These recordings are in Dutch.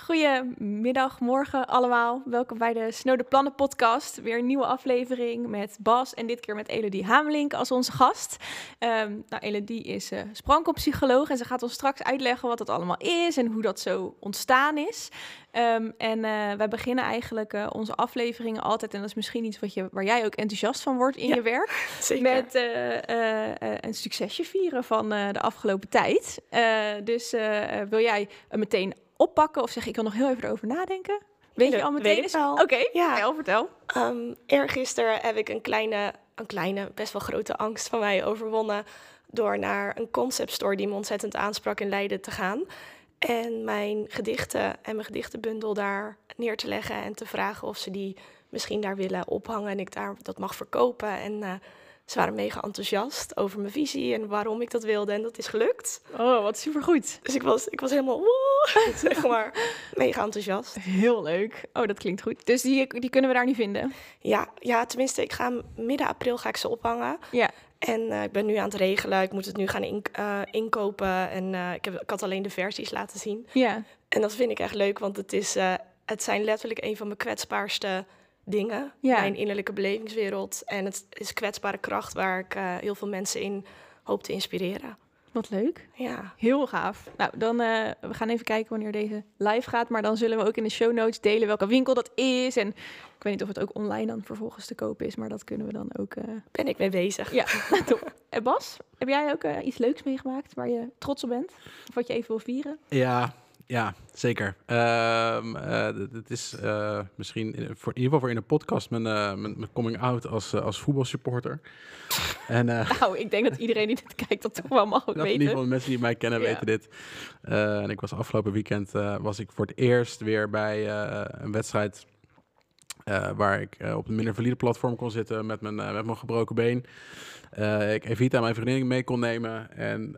Goedemiddag, morgen allemaal. Welkom bij de Snode Plannen podcast. Weer een nieuwe aflevering met Bas en dit keer met Elodie Hamelink als onze gast. Um, nou, Elodie is uh, sprankelpsycholoog en ze gaat ons straks uitleggen wat dat allemaal is en hoe dat zo ontstaan is. Um, en uh, wij beginnen eigenlijk uh, onze afleveringen altijd, en dat is misschien iets wat je, waar jij ook enthousiast van wordt in ja, je werk, zeker. met uh, een succesje vieren van de afgelopen tijd. dus wil jij meteen oppakken of zeg ik kan nog heel even erover nadenken? Weet je al meteen? Weet wel. Oké, okay, ja. Vertel, vertel. Um, eergisteren heb ik een kleine, een kleine, best wel grote angst van mij overwonnen door naar een concept store die me ontzettend aansprak in Leiden te gaan. En mijn gedichten en mijn gedichtenbundel daar neer te leggen en te vragen of ze die misschien daar willen ophangen en ik daar dat mag verkopen. En uh, ze waren mega enthousiast over mijn visie en waarom ik dat wilde. En dat is gelukt. Oh, wat supergoed. Dus ik was, ik was helemaal, woe, zeg maar, mega enthousiast. Heel leuk. Oh, dat klinkt goed. Dus die, die kunnen we daar niet vinden? Ja, ja, tenminste, ik ga midden april ga ik ze ophangen. Ja. En uh, ik ben nu aan het regelen. Ik moet het nu gaan in, uh, inkopen. En uh, ik, heb, ik had alleen de versies laten zien. Ja. En dat vind ik echt leuk, want het, is, het zijn letterlijk een van mijn kwetsbaarste dingen. Ja. Mijn innerlijke belevingswereld. En het is kwetsbare kracht waar ik heel veel mensen in hoop te inspireren. Wat leuk. Ja. Heel gaaf. Nou, dan uh, we gaan even kijken wanneer deze live gaat. Maar dan zullen we ook in de show notes delen welke winkel dat is. En ik weet niet of het ook online dan vervolgens te kopen is. Maar dat kunnen we dan ook... Uh... Ben ik mee bezig. Ja, top. En Bas, heb jij ook uh, iets leuks meegemaakt waar je trots op bent? Of wat je even wil vieren? Ja, ja, zeker. Um, uh, het is uh, misschien in, voor, in ieder geval voor in de podcast mijn, uh, mijn, mijn coming out als, als voetbalsupporter. En, nou, ik denk dat iedereen die dit kijkt dat toch wel mag weten. In ieder geval de mensen die mij kennen Ja. weten dit. en ik was afgelopen weekend was ik voor het eerst weer bij een wedstrijd waar ik op een minder valide platform kon zitten met mijn, met mijn gebroken been. Ik Evita, mijn vriendin, mee kon nemen. En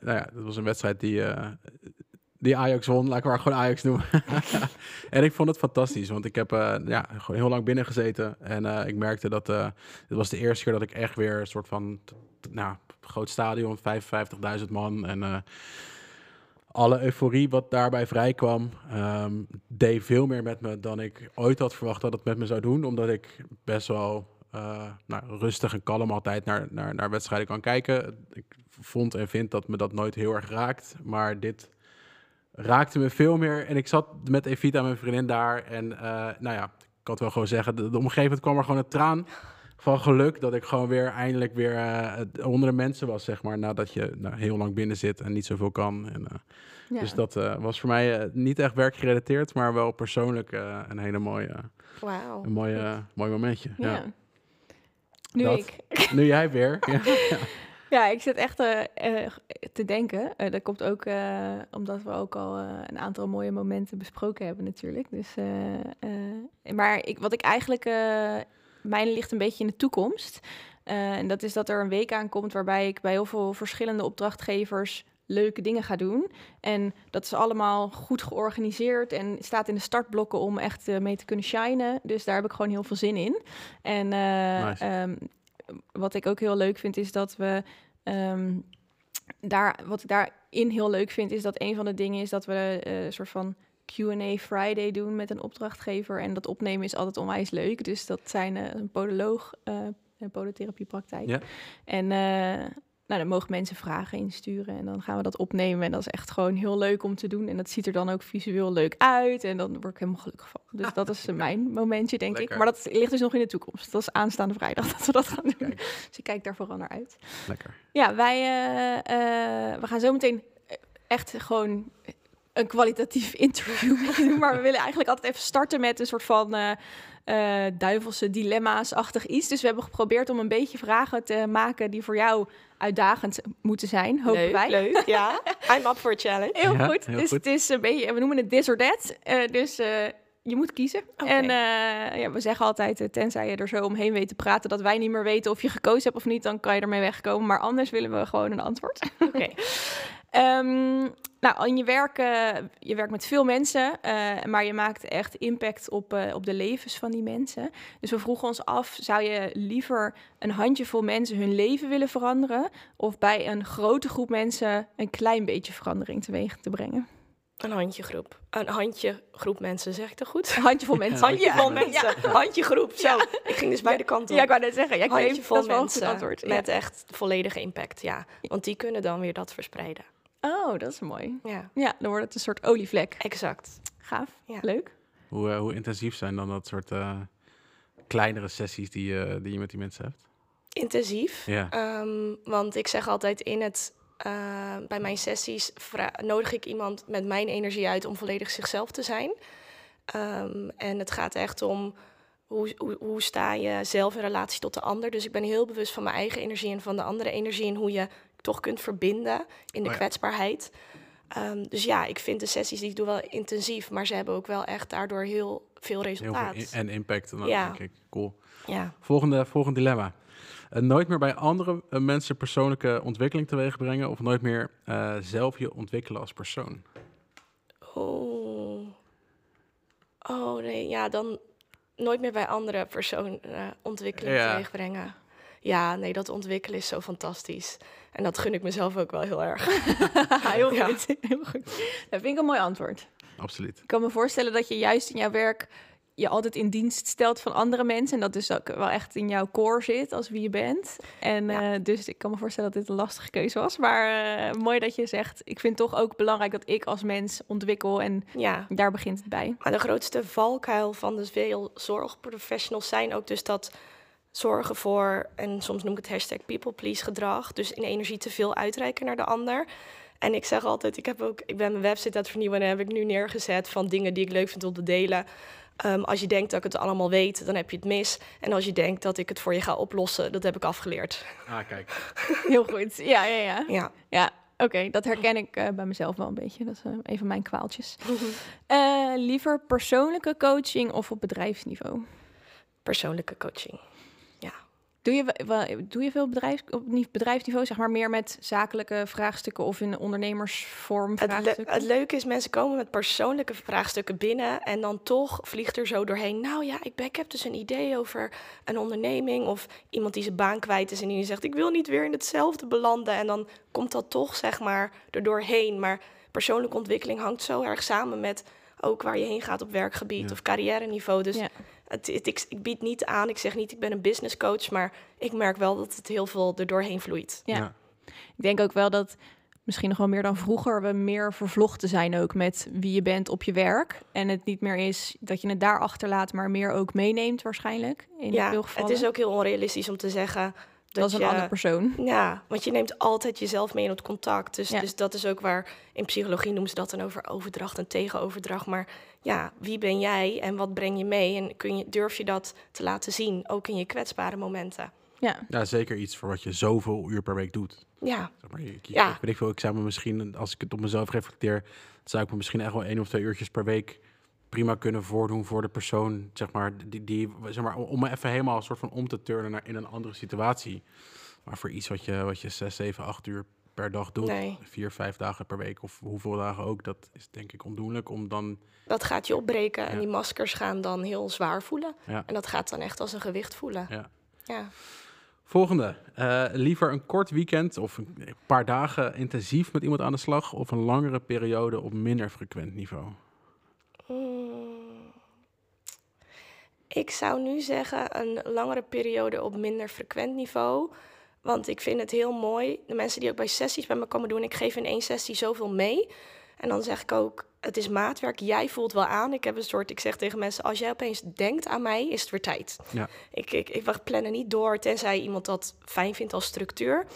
nou ja, dat was een wedstrijd die, die Ajax won. Laat ik maar gewoon Ajax noemen. en ik vond het fantastisch, want ik heb ja, gewoon heel lang binnen gezeten. En ik merkte dat het was de eerste keer dat ik echt weer een soort van nou, groot stadion, 55.000 man. En alle euforie wat daarbij vrijkwam, um, deed veel meer met me dan ik ooit had verwacht dat het met me zou doen. Omdat ik best wel nou, rustig en kalm altijd naar, naar, naar wedstrijden kan kijken. Ik vond en vind dat me dat nooit heel erg raakt. Maar dit raakte me veel meer. En ik zat met Evita, mijn vriendin, daar. En uh, nou ja, ik had wel gewoon zeggen, de, de omgeving kwam er gewoon een traan van geluk dat ik gewoon weer eindelijk weer uh, onder de mensen was, zeg maar. Nadat je nou, heel lang binnen zit en niet zoveel kan. En, uh, ja. Dus dat uh, was voor mij niet echt werkgerelateerd, maar wel persoonlijk een hele mooie, wow. een mooie, mooi momentje. Ja. ja. Nu Dat. ik. Nu jij weer. Ja. Ja, ik zit echt uh, uh, te denken. Uh, dat komt ook omdat we ook al een aantal mooie momenten besproken hebben natuurlijk. Dus, maar ik, wat ik eigenlijk... mijn ligt een beetje in de toekomst. en dat is dat er een week aankomt waarbij ik bij heel veel verschillende opdrachtgevers leuke dingen ga doen. En dat is allemaal goed georganiseerd en staat in de startblokken om echt mee te kunnen shinen. Dus daar heb ik gewoon heel veel zin in. En uh, nice. um, wat ik ook heel leuk vind is dat we um, daar, wat ik daarin heel leuk vind, is dat een van de dingen is dat we uh, een soort van Q&A Friday doen met een opdrachtgever. En dat opnemen is altijd onwijs leuk. Dus dat zijn uh, een podoloog, uh, een podotherapiepraktijk. Ja. En nou, dan mogen mensen vragen insturen en dan gaan we dat opnemen. En dat is echt gewoon heel leuk om te doen. En dat ziet er dan ook visueel leuk uit. En dan word ik helemaal gelukkig van. Dus dat is mijn momentje, denk Lekker. ik. Maar dat ligt dus nog in de toekomst. Dat is aanstaande vrijdag dat we dat gaan doen. Kijk. Dus ik kijk daar vooral naar uit. Lekker. Ja, wij uh, uh, we gaan zo meteen echt gewoon een kwalitatief interview doen. Maar we willen eigenlijk altijd even starten met een soort van uh, duivelse dilemma's-achtig iets. Dus we hebben geprobeerd om een beetje vragen te maken die voor jou uitdagend moeten zijn, hopen leuk, wij. Leuk, ja. I'm up for a challenge. Heel Ja, goed. heel dus goed. het is een beetje, we noemen het this or that. Uh, dus uh, je moet kiezen. En uh, ja, we zeggen altijd, uh, tenzij je er zo omheen weet te praten, dat wij niet meer weten of je gekozen hebt of niet, dan kan je ermee wegkomen. Maar anders willen we gewoon een antwoord. Oké. Um, nou, in je werk, uh, je werkt met veel mensen, uh, maar je maakt echt impact op, uh, op de levens van die mensen. Dus we vroegen ons af, zou je liever een handjevol mensen hun leven willen veranderen, of bij een grote groep mensen een klein beetje verandering teweeg te brengen? Een handjegroep. Een handjegroep mensen, zeg ik dat goed? Een handjevol mensen. Handjevol Ja. mensen. Handjegroep. Zo, ik ging dus bij de kant op. Ja, ik wou net zeggen. Ja, handjevol mensen antwoord. Ja. met echt volledige impact, ja. Want die kunnen dan weer dat verspreiden. Oh, dat is mooi. Ja, Ja, dan wordt het een soort olievlek. exact. Gaaf. Ja. Leuk. Hoe, eh, hoe intensief zijn dan dat soort eh, kleinere sessies die, je die je met die mensen hebt? Intensief. Ja. Ehm, want ik zeg altijd in het, eh, bij mijn sessies nodig ik iemand met mijn energie uit om volledig zichzelf te zijn. Ehm, en het gaat echt om hoe, hoe, hoe sta je zelf in relatie tot de ander. Dus ik ben heel bewust van mijn eigen energie en van de andere energie en hoe je toch kunt verbinden in de Oh ja. kwetsbaarheid. Ehm, dus ja, ik vind de sessies die ik doe wel intensief, maar ze hebben ook wel echt daardoor heel veel Heel resultaat. veel en impact. En Ja. denk ik, cool. Ja. Volgende, volgende dilemma. Eh, nooit meer bij andere eh, mensen persoonlijke ontwikkeling teweeg brengen of nooit meer eh, zelf je ontwikkelen als persoon. Oh. Oh nee, ja, dan nooit meer bij andere personen eh, ontwikkeling Ja. teweeg brengen. Ja, nee, dat ontwikkelen is zo fantastisch. En dat gun ik mezelf ook wel heel erg. heel Ja. goed. Heel goed. Dat vind ik een mooi antwoord. Absoluut. Ik kan me voorstellen dat je juist in jouw werk je altijd in dienst stelt van andere mensen. En dat dus ook wel echt in jouw core zit als wie je bent. En Ja. eh, dus ik kan me voorstellen dat dit een lastige keuze was. Maar eh, mooi dat je zegt, ik vind toch ook belangrijk dat ik als mens ontwikkel. En Ja, daar begint het bij. maar de grootste valkuil van de veel zorgprofessionals zijn ook dus dat zorgen voor, en soms noem ik het hashtag people please gedrag, dus in energie te veel uitreiken naar de ander. En ik zeg altijd, ik, heb ook, ik ben mijn website aan het vernieuwen en heb ik nu neergezet van dingen die ik leuk vind om te delen. Ehm, als je denkt dat ik het allemaal weet, dan heb je het mis. En als je denkt dat ik het voor je ga oplossen, dat heb ik afgeleerd. Ah, kijk. Heel goed. Ja, ja, ja. Ja. Ja, oké. dat herken ik eh, bij mezelf wel een beetje. Dat is eh, een van mijn kwaaltjes. Eh, liever persoonlijke coaching of op bedrijfsniveau? Persoonlijke coaching. Doe je, doe je veel bedrijf, op bedrijfsniveau, zeg maar meer met zakelijke vraagstukken of in ondernemersvorm Het, le- vraagstukken? het leuke is, mensen komen met persoonlijke vraagstukken binnen en dan toch vliegt er zo doorheen. Nou ja, ik, ben, ik heb dus een idee over een onderneming of iemand die zijn baan kwijt is en die zegt, ik wil niet weer in hetzelfde belanden. En dan komt dat toch, zeg maar, er doorheen. Maar persoonlijke ontwikkeling hangt zo erg samen met ook waar je heen gaat op werkgebied Ja. of carrière niveau. Dus Ja. Het, het- ik, ik bied niet aan, ik zeg niet, ik ben een business coach, maar ik merk wel dat het heel veel er doorheen vloeit. Ja. Ik denk ook wel dat misschien nog wel meer dan vroeger we meer vervlochten zijn ook met wie je bent op je werk. En het niet meer is dat je het daar achterlaat, maar meer ook meeneemt waarschijnlijk. In ja, veel gevallen. het is ook heel onrealistisch om te zeggen dat, dat is een je, andere persoon. Ja, want je neemt altijd jezelf mee in het contact. Dus, Ja. dus dat is ook waar in psychologie noemen ze dat dan over overdracht en tegenoverdracht. Maar ja, wie ben jij en wat breng je mee? En kun je, durf je dat te laten zien, ook in je kwetsbare momenten? Ja, Ja, zeker iets voor wat je zoveel uur per week doet. Ja, Zeg maar, ik, Ja. ik weet ik veel, ik zou me misschien, als ik het op mezelf reflecteer, zou ik me misschien echt wel één of twee uurtjes per week prima kunnen voordoen voor de persoon, zeg maar, die, die zeg maar, om me even helemaal een soort van om te turnen naar in een andere situatie. Maar voor iets wat je, wat je zes, zeven, acht uur per dag doet, Nee. vier, vijf dagen per week of hoeveel dagen ook, dat is denk ik ondoenlijk om dan, dat gaat je opbreken en die maskers gaan dan heel zwaar voelen. ja. En dat gaat dan echt als een gewicht voelen. Ja. Ja. Volgende, Eh, liever een kort weekend of een paar dagen intensief met iemand aan de slag of een langere periode op minder frequent niveau? Ik zou nu zeggen een langere periode op minder frequent niveau. Want ik vind het heel mooi. De mensen die ook bij sessies bij me komen doen, ik geef in één sessie zoveel mee. En dan zeg ik ook, het is maatwerk, jij voelt wel aan. Ik heb een soort, ik zeg tegen mensen, als jij opeens denkt aan mij, is het weer tijd. Ja. Ik, ik, ik wacht plannen niet door, tenzij iemand dat fijn vindt als structuur.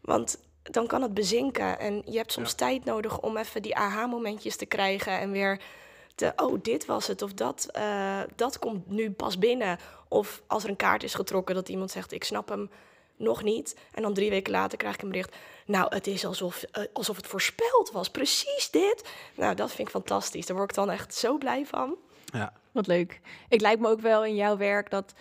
Want dan kan het bezinken. En je hebt soms Ja. tijd nodig om even die aha-momentjes te krijgen. En weer te, oh, dit was het. Of dat, eh, dat komt nu pas binnen. Of als er een kaart is getrokken, dat iemand zegt, ik snap hem nog niet. En dan drie weken later krijg ik een bericht. Nou, het is alsof, eh, alsof het voorspeld was. Precies dit. Nou, dat vind ik fantastisch. Daar word ik dan echt zo blij van. Ja, Wat leuk. Ik lijkt me ook wel in jouw werk dat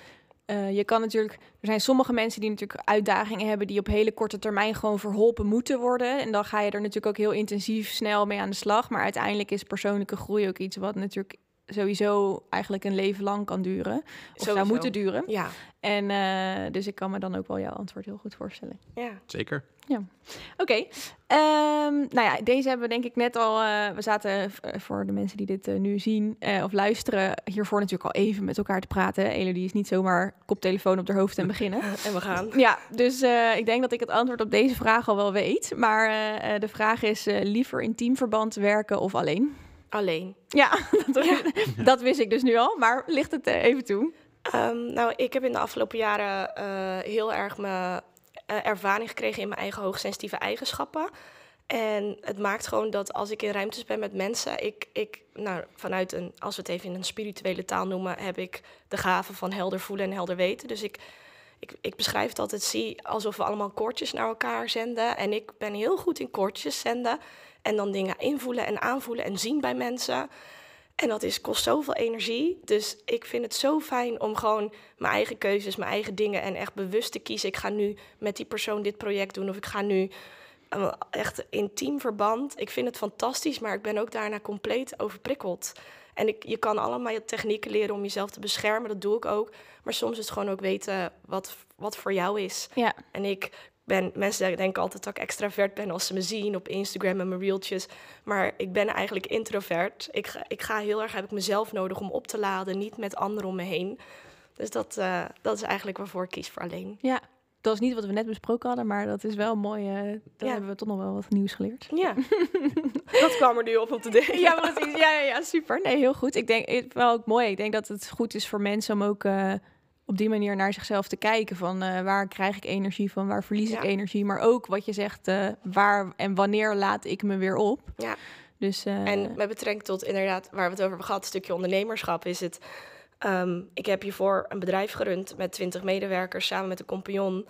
eh, je kan natuurlijk. Er zijn sommige mensen die natuurlijk uitdagingen hebben die op hele korte termijn gewoon verholpen moeten worden. En dan ga je er natuurlijk ook heel intensief snel mee aan de slag. Maar uiteindelijk is persoonlijke groei ook iets wat natuurlijk sowieso eigenlijk een leven lang kan duren. Of zou Sowieso. moeten duren. Ja, En eh, dus ik kan me dan ook wel jouw antwoord heel goed voorstellen. ja. Zeker. Oké, ehm, nou ja, deze hebben we denk ik net al. eh, we zaten eh, voor de mensen die dit nu zien eh, of luisteren, hiervoor natuurlijk al even met elkaar te praten. Elodie is niet zomaar koptelefoon op haar hoofd en beginnen. En we gaan. Ja, dus eh, ik denk dat ik het antwoord op deze vraag al wel weet. Maar eh, eh, de vraag is: eh, liever in teamverband werken of alleen? Alleen. Ja, dat, dat wist ik dus nu al, maar ligt het eh, even toe? Ehm, nou, ik heb in de afgelopen jaren eh, heel erg mijn eh, ervaring gekregen in mijn eigen hoogsensitieve eigenschappen. En het maakt gewoon dat als ik in ruimtes ben met mensen, ik, ik nou, vanuit een, als we het even in een spirituele taal noemen, heb ik de gave van helder voelen en helder weten. Dus ik, ik, ik beschrijf het altijd, zie alsof we allemaal koortjes naar elkaar zenden. En ik ben heel goed in koortjes zenden. En dan dingen invoelen en aanvoelen en zien bij mensen. En dat is, kost zoveel energie. Dus ik vind het zo fijn om gewoon mijn eigen keuzes, mijn eigen dingen en echt bewust te kiezen. Ik ga nu met die persoon dit project doen of ik ga nu eh, echt intiem verband. Ik vind het fantastisch, maar ik ben ook daarna compleet overprikkeld. En ik, je kan allemaal je technieken leren om jezelf te beschermen, dat doe ik ook. Maar soms is het gewoon ook weten wat, wat voor jou is. Ja, En ik ben, mensen denken altijd dat ik extravert ben als ze me zien op Instagram en mijn reeltjes. Maar ik ben eigenlijk introvert. Ik, ga- ik ga heel erg, heb ik mezelf nodig om op te laden, niet met anderen om me heen. Dus dat, eh, dat is eigenlijk waarvoor ik kies voor alleen. ja. Dat is niet wat we net besproken hadden, maar dat is wel mooi. dan Ja. hebben we toch nog wel wat nieuws geleerd. Ja, dat kwam er nu op om te denken. Ja, precies. Ja, ja, ja, super. Nee, heel goed. Ik denk wel ook mooi. Ik denk dat het goed is voor mensen om ook eh, op die manier naar zichzelf te kijken. Van eh, waar krijg ik energie van, waar verlies ik energie. Maar ook wat je zegt, eh, waar en wanneer laat ik me weer op. Ja. Dus eh, En met betrekking tot inderdaad waar we het over hebben gehad, stukje ondernemerschap, is het. ehm, ik heb hiervoor een bedrijf gerund met 20 medewerkers samen met een compagnon.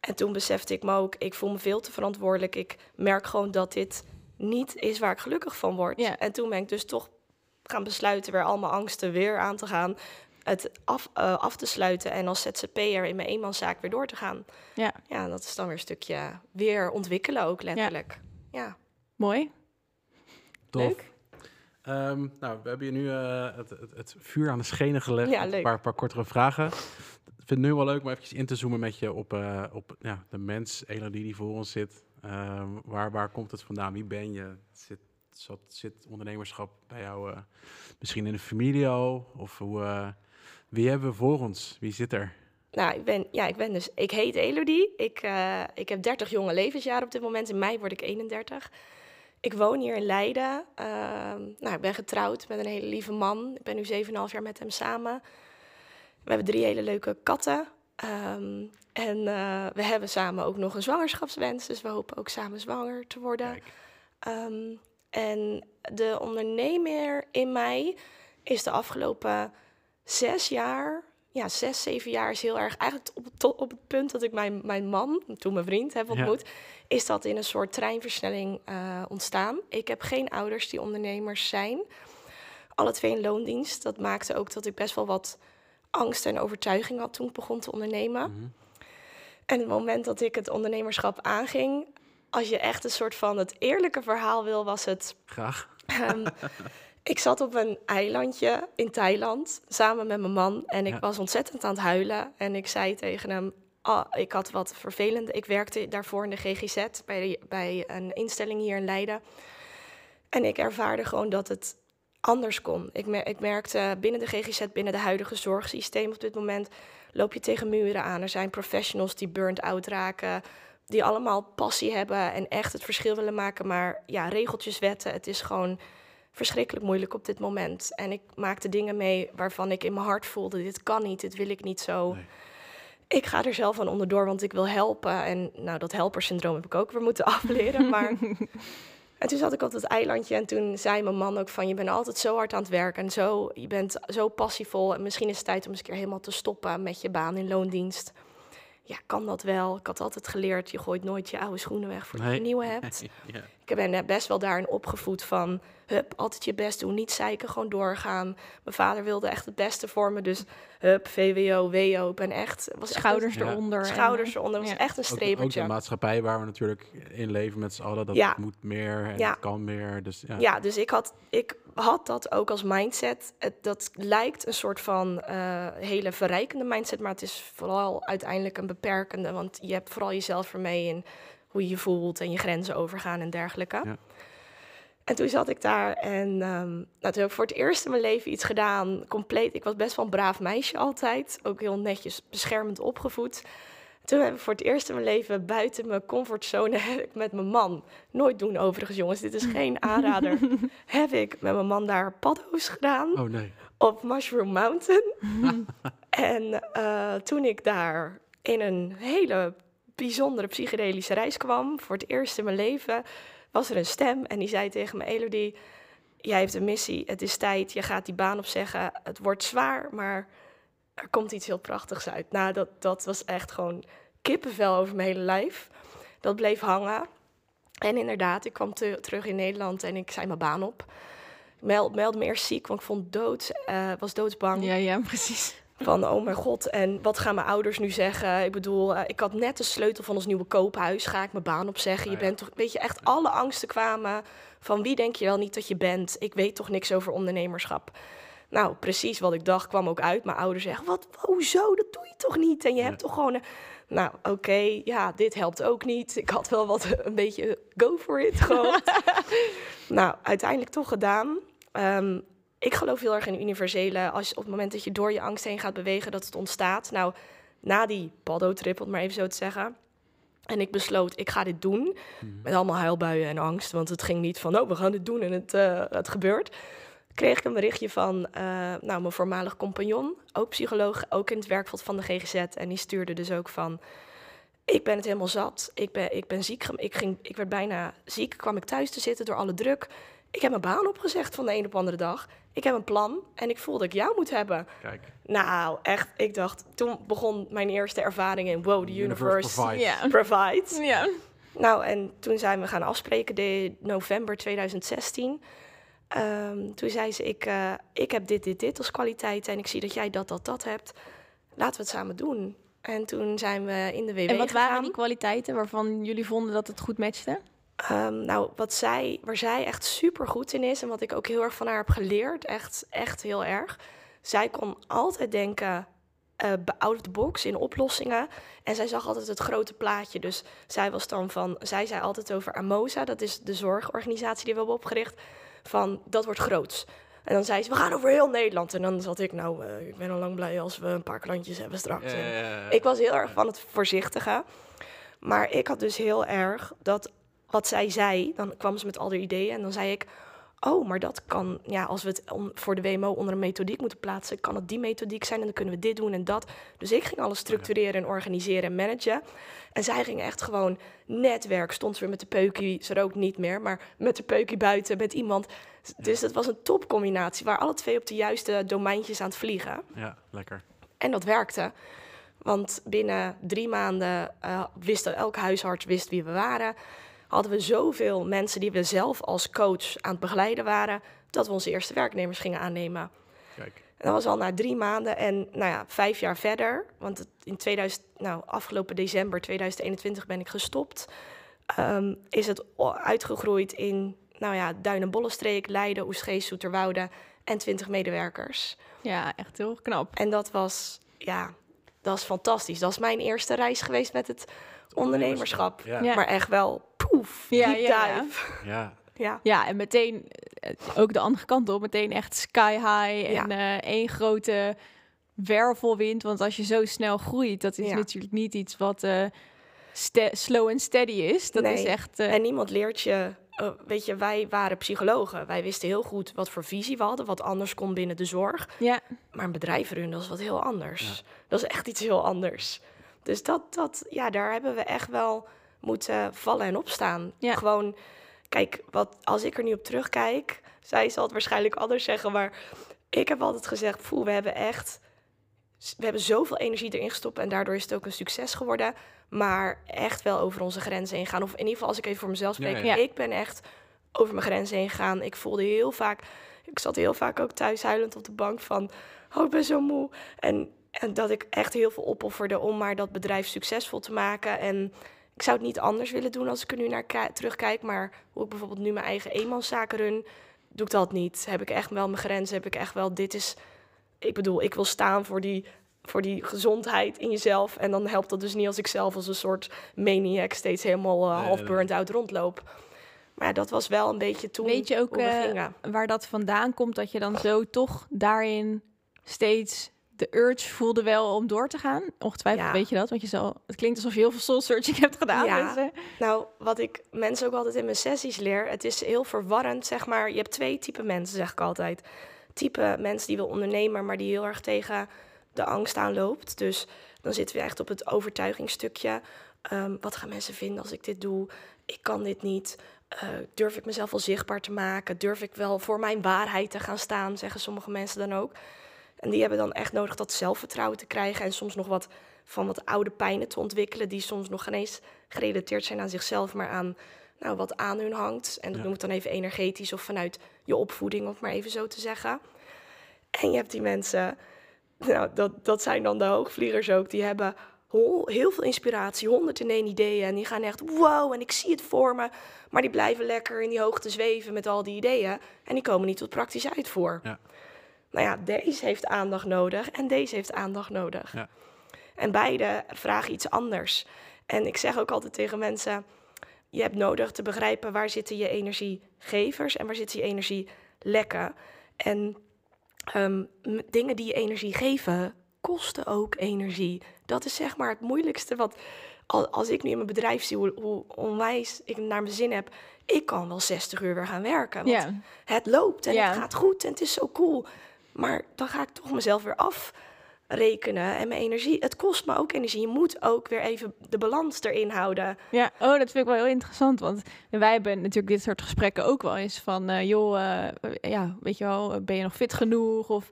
En toen besefte ik me ook, ik voel me veel te verantwoordelijk. Ik merk gewoon dat dit niet is waar ik gelukkig van word. Ja. En toen ben ik dus toch gaan besluiten weer al mijn angsten weer aan te gaan. Het af, eh, af te sluiten en als ZZP'er in mijn eenmanszaak weer door te gaan. ja, Ja, dat is dan weer een stukje weer ontwikkelen ook letterlijk. ja. mooi. Tof. Leuk. Ehm, nou, we hebben je nu eh, het, het, het vuur aan de schenen gelegd. Ja. Een paar, paar kortere vragen. Ik vind het nu wel leuk om even in te zoomen met je op, eh, op ja, de mens, Elodie die voor ons zit. Ehm, waar, waar komt het vandaan? Wie ben je? Zit, zat, zit ondernemerschap bij jou eh, misschien in de familie al? Of hoe, eh, wie hebben we voor ons? Wie zit er? Nou, ik ben, ja, ik ben dus, ik heet Elodie. Ik, eh, ik heb 30 jonge levensjaren op dit moment. In mei word ik 31. Ik woon hier in Leiden. Ehm, nou, ik ben getrouwd met een hele lieve man. Ik ben nu 7,5 jaar met hem samen. We hebben drie hele leuke katten. Ehm, en eh, we hebben samen ook nog een zwangerschapswens. Dus we hopen ook samen zwanger te worden. Ehm, en de ondernemer in mij is de afgelopen zes jaar, ja, zes, zeven jaar is heel erg, eigenlijk op, het- tot op het punt dat ik mijn, mijn man, toen mijn vriend, heb Ja. ontmoet, is dat in een soort treinversnelling eh, ontstaan. Ik heb geen ouders die ondernemers zijn. Alle twee in loondienst. Dat maakte ook dat ik best wel wat angst en overtuiging had toen ik begon te ondernemen. Mhm. En het moment dat ik het ondernemerschap aanging, als je echt een soort van het eerlijke verhaal wil, was het. Graag. ehm, ik zat op een eilandje in Thailand samen met mijn man en ik Ja. was ontzettend aan het huilen. En ik zei tegen hem: ah, ik had wat vervelende. Ik werkte daarvoor in de GGZ bij, bij een instelling hier in Leiden. En ik ervaarde gewoon dat het anders kon. Ik, mer- ik merkte binnen de GGZ, binnen de huidige zorgsysteem op dit moment, loop je tegen muren aan. Er zijn professionals die burnt out raken, die allemaal passie hebben en echt het verschil willen maken. Maar ja, regeltjes, wetten, het is gewoon verschrikkelijk moeilijk op dit moment. En ik maakte dingen mee waarvan ik in mijn hart voelde, dit kan niet, dit wil ik niet zo. Nee. Ik ga er zelf aan onderdoor, want ik wil helpen. En nou, dat helpersyndroom heb ik ook weer moeten afleren. Maar en toen zat ik op dat eilandje en toen zei mijn man ook van... je bent altijd zo hard aan het werken en zo, je bent zo passievol... en misschien is het tijd om eens een keer helemaal te stoppen met je baan in loondienst. Ja, kan dat wel? Ik had altijd geleerd, je gooit nooit je oude schoenen weg voordat Nee. je nieuwe hebt. ja. Ik ben best wel daarin opgevoed van... hup, altijd je best doen, niet zeiken, gewoon doorgaan. Mijn vader wilde echt het beste voor me, dus hup, VWO, WO. Ik ben echt... Was Schouders eronder. en, schouders eh, eronder, was ja. echt een Ook, ook de maatschappij waar we natuurlijk in leven met z'n allen. Dat Ja. moet meer en Ja. het kan meer. Dus ja. Ja, dus ik had, ik had dat ook als mindset. Het, dat lijkt een soort van eh, hele verrijkende mindset, maar het is vooral uiteindelijk een beperkende. Want je hebt vooral jezelf ermee in hoe je je voelt en je grenzen overgaan en dergelijke. Ja. En toen zat ik daar en um, nou, toen heb ik voor het eerst in mijn leven iets gedaan. Compleet. Ik was best wel een braaf meisje altijd. Ook heel netjes beschermend opgevoed. Toen heb ik voor het eerst in mijn leven buiten mijn comfortzone heb ik met mijn man, nooit doen overigens jongens, dit is geen aanrader, heb ik met mijn man daar paddo's gedaan Oh nee. op Mushroom Mountain. en uh, toen ik daar in een hele bijzondere psychedelische reis kwam, voor het eerst in mijn leven, was er een stem en die zei tegen me, Elodie, jij hebt een missie, het is tijd, je gaat die baan opzeggen, het wordt zwaar, maar er komt iets heel prachtigs uit. Nou, dat, dat was echt gewoon kippenvel over mijn hele lijf. Dat bleef hangen. En inderdaad, ik kwam te, terug in Nederland en ik zei mijn baan op. Ik meld, meldde me eerst ziek, want ik vond dood, uh, was doodsbang. Ja, ja, precies. Van, oh mijn god, en wat gaan mijn ouders nu zeggen? Ik bedoel, uh, ik had net de sleutel van ons nieuwe koophuis. Ga ik mijn baan opzeggen? Je bent toch, weet je, echt alle angsten kwamen. Van wie denk je wel niet dat je bent? Ik weet toch niks over ondernemerschap. Nou, precies wat ik dacht kwam ook uit. Mijn ouders zeggen, wat, hoezo, dat doe je toch niet? En je hebt toch gewoon... Een... Nou, oké, okay, ja, dit helpt ook niet. Ik had wel wat een beetje go for it gehoopt. nou, uiteindelijk toch gedaan. Um, ik geloof heel erg in universele... Als op het moment dat je door je angst heen gaat bewegen, dat het ontstaat. Nou, na die paddo-trip, om maar even zo te zeggen... En ik besloot, ik ga dit doen. Mm. Met allemaal huilbuien en angst. Want het ging niet van, oh, we gaan dit doen en het, uh, het gebeurt kreeg ik een berichtje van uh, nou, mijn voormalig compagnon, ook psycholoog, ook in het werkveld van de GGZ. En die stuurde dus ook van, ik ben het helemaal zat, ik ben, ik ben ziek, ik, ging, ik werd bijna ziek, kwam ik thuis te zitten door alle druk. Ik heb mijn baan opgezegd van de een op de andere dag. Ik heb een plan en ik voel dat ik jou moet hebben. Kijk. Nou, echt, ik dacht, toen begon mijn eerste ervaring in, wow, the universe, universe provides. Yeah. provides. Ja. Nou, en toen zijn we gaan afspreken, in november 2016. Um, toen zei ze, ik, uh, ik heb dit, dit, dit als kwaliteit en ik zie dat jij dat, dat, dat hebt. Laten we het samen doen. En toen zijn we in de WW En wat gegaan. waren die kwaliteiten waarvan jullie vonden dat het goed matchte? Um, nou, wat zij, waar zij echt super goed in is en wat ik ook heel erg van haar heb geleerd, echt, echt heel erg. Zij kon altijd denken uh, out of the box in oplossingen. En zij zag altijd het grote plaatje. Dus zij was dan van, zij zei altijd over Amosa, dat is de zorgorganisatie die we hebben opgericht van dat wordt groots. En dan zei ze, we gaan over heel Nederland. En dan zat ik, nou, uh, ik ben al lang blij als we een paar klantjes hebben straks. Ja, ja, ja. Ik was heel erg van het voorzichtige. Maar ik had dus heel erg dat wat zij zei, dan kwam ze met al die ideeën. En dan zei ik, oh, maar dat kan, ja, als we het voor de WMO onder een methodiek moeten plaatsen, kan het die methodiek zijn en dan kunnen we dit doen en dat. Dus ik ging alles structureren en organiseren en managen. En zij ging echt gewoon netwerk, stond ze weer met de peukie, ze rookt niet meer, maar met de peukie buiten, met iemand. Dus dat was een topcombinatie, waar alle twee op de juiste domeintjes aan het vliegen. Ja, lekker. En dat werkte. Want binnen drie maanden uh, wist elk huisarts wist wie we waren hadden we zoveel mensen die we zelf als coach aan het begeleiden waren, dat we onze eerste werknemers gingen aannemen. Kijk. En dat was al na drie maanden en nou ja, vijf jaar verder, want het, in 2000, nou, afgelopen december 2021 ben ik gestopt, um, is het uitgegroeid in nou ja, Duin- en Bollenstreek, Leiden, Oesgeest, Zoeterwoude en 20 medewerkers. Ja, echt heel knap. En dat was, ja, dat is fantastisch. Dat is mijn eerste reis geweest met het ondernemerschap. Ja. Maar echt wel, poef, Ja, deep ja, ja. dive. Ja. Ja. Ja, en meteen eh, ook de andere kant op. Meteen echt sky high Ja. en eh, één grote wervelwind. Want als je zo snel groeit, dat is Ja. natuurlijk niet iets wat eh, slow en steady is. Dat is echt... eh, En niemand leert je, weet je, wij waren psychologen. Wij wisten heel goed wat voor visie we hadden, wat anders kon binnen de zorg. ja, Maar een bedrijf runnen, dat is wat heel anders. Dat is echt iets heel anders. Dus dat, dat, ja, daar hebben we echt wel moeten vallen en opstaan. Ja. Gewoon, kijk, wat, als ik er nu op terugkijk, zij zal het waarschijnlijk anders zeggen, maar ik heb altijd gezegd, voel, we hebben echt, we hebben zoveel energie erin gestopt en daardoor is het ook een succes geworden. Maar echt wel over onze grenzen heen gaan. Of in ieder geval, als ik even voor mezelf spreek, ja. ik ben echt over mijn grenzen heen gegaan. Ik voelde heel vaak, ik zat heel vaak ook thuis huilend op de bank van, oh, ik ben zo moe. En, en dat ik echt heel veel opofferde om maar dat bedrijf succesvol te maken. En ik zou het niet anders willen doen als ik er nu naar ki- terugkijk. Maar hoe ik bijvoorbeeld nu mijn eigen eenmanszaken run, Doe ik dat niet? Heb ik echt wel mijn grenzen? Heb ik echt wel, dit is... Ik bedoel, ik wil staan voor die, voor die gezondheid in jezelf. En dan helpt dat dus niet als ik zelf als een soort maniac steeds helemaal uh, Nee, half burnt out rondloop. Maar ja, dat was wel een beetje toen Weet je ook hoe we eh, waar dat vandaan komt dat je dan zo toch daarin steeds de urge voelde wel om door te gaan? Ongetwijfeld Ja. weet je dat, want je zal, het klinkt alsof je heel veel soul searching hebt gedaan. Ja. dus, Nou, wat ik mensen ook altijd in mijn sessies leer, het is heel verwarrend, zeg maar. Je hebt twee typen mensen, zeg ik altijd. Type mensen die wil ondernemen, maar die heel erg tegen de angst aanloopt. Dus dan zitten we echt op het overtuigingsstukje. Ehm, wat gaan mensen vinden als ik dit doe? Ik kan dit niet. Eh, durf ik mezelf wel zichtbaar te maken? Durf ik wel voor mijn waarheid te gaan staan? Zeggen sommige mensen dan ook. En die hebben dan echt nodig dat zelfvertrouwen te krijgen. En soms nog wat van wat oude pijnen te ontwikkelen. Die soms nog geen eens gerelateerd zijn aan zichzelf, maar aan nou, wat aan hun hangt. En dat Ja. noem ik dan even energetisch of vanuit je opvoeding, om het maar even zo te zeggen. En je hebt die mensen, nou, dat, dat zijn dan de hoogvliegers ook, die hebben heel veel inspiratie, 101 ideeën. En die gaan echt, wow, en ik zie het voor me. Maar die blijven lekker in die hoogte zweven met al die ideeën. En die komen niet tot praktisch uitvoer. Ja. Nou ja, deze heeft aandacht nodig en deze heeft aandacht nodig. Ja. En beide vragen iets anders. En ik zeg ook altijd tegen mensen: je hebt nodig te begrijpen waar zitten je energiegevers en waar zitten je energielekken. En ehm, dingen die je energie geven, kosten ook energie. Dat is zeg maar het moeilijkste wat. al- Als ik nu in mijn bedrijf zie hoe, hoe onwijs ik naar mijn zin heb, ik kan wel 60 uur weer gaan werken. Want ja. het loopt en Ja. het gaat goed en het is zo cool. Maar dan ga ik toch mezelf weer afrekenen en mijn energie. Het kost me ook energie. Je moet ook weer even de balans erin houden. Ja, oh, dat vind ik wel heel interessant. Want wij hebben natuurlijk dit soort gesprekken ook wel eens van, eh, joh, eh, ja, weet je wel, ben je nog fit genoeg? Of,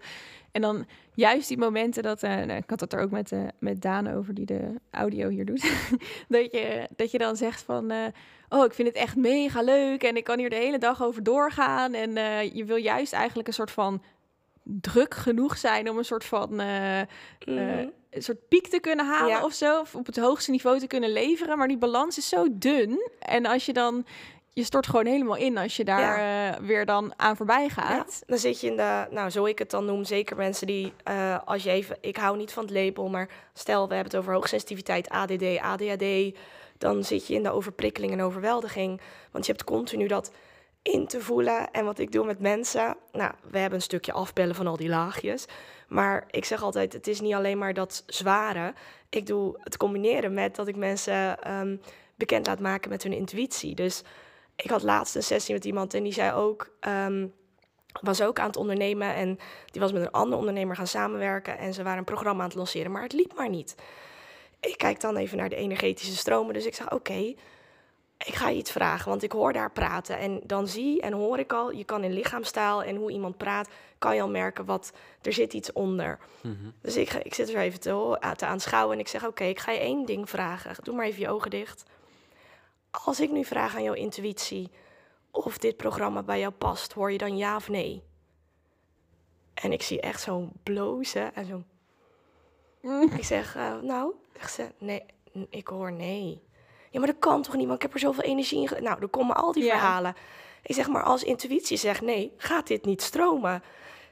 en dan juist die momenten dat, eh, nou, ik had het er ook met, met Daan over, die de audio hier doet, dat, je, dat je dan zegt van, oh, ik vind het echt mega leuk en ik kan hier de hele dag over doorgaan. En je wil juist eigenlijk een soort van druk genoeg zijn om een soort van... eh, Mhm. een soort piek te kunnen halen Ja. of zo. Of op het hoogste niveau te kunnen leveren. Maar die balans is zo dun. En als je dan... Je stort gewoon helemaal in als je daar eh, weer dan aan voorbij Ja, gaat. dan zit je in de, nou zo ik het dan noem, zeker mensen die, eh, als je even, ik hou niet van het label, maar stel we hebben het over hoogsensitiviteit, ADD, ADHD, dan zit je in de overprikkeling en overweldiging. Want je hebt continu dat in te voelen. En wat ik doe met mensen, nou, we hebben een stukje afbellen van al die laagjes. Maar ik zeg altijd, het is niet alleen maar dat zware. Ik doe het combineren met dat ik mensen ehm, bekend laat maken met hun intuïtie. Dus ik had laatst een sessie met iemand en die zei ook, ehm, was ook aan het ondernemen en die was met een andere ondernemer gaan samenwerken en ze waren een programma aan het lanceren, maar het liep maar niet. Ik kijk dan even naar de energetische stromen, dus ik zeg oké, ik ga je iets vragen, want ik hoor daar praten en dan zie en hoor ik al, je kan in lichaamstaal en hoe iemand praat, kan je al merken wat, er zit iets onder. Mhm. Dus ik, ga- ik zit er even te, aan- te aanschouwen en ik zeg: Oké, ik ga je één ding vragen. Doe maar even je ogen dicht. Als ik nu vraag aan jouw intuïtie of dit programma bij jou past, hoor je dan ja of nee? En ik zie echt zo'n blozen en zo'n. Ik zeg: eh, Nou, zegt ze: Nee, ik hoor nee. Ja, maar dat kan toch niet, want ik heb er zoveel energie in. Nou, dan komen al die Ja. verhalen. Ik zeg maar, als intuïtie zegt nee, gaat dit niet stromen.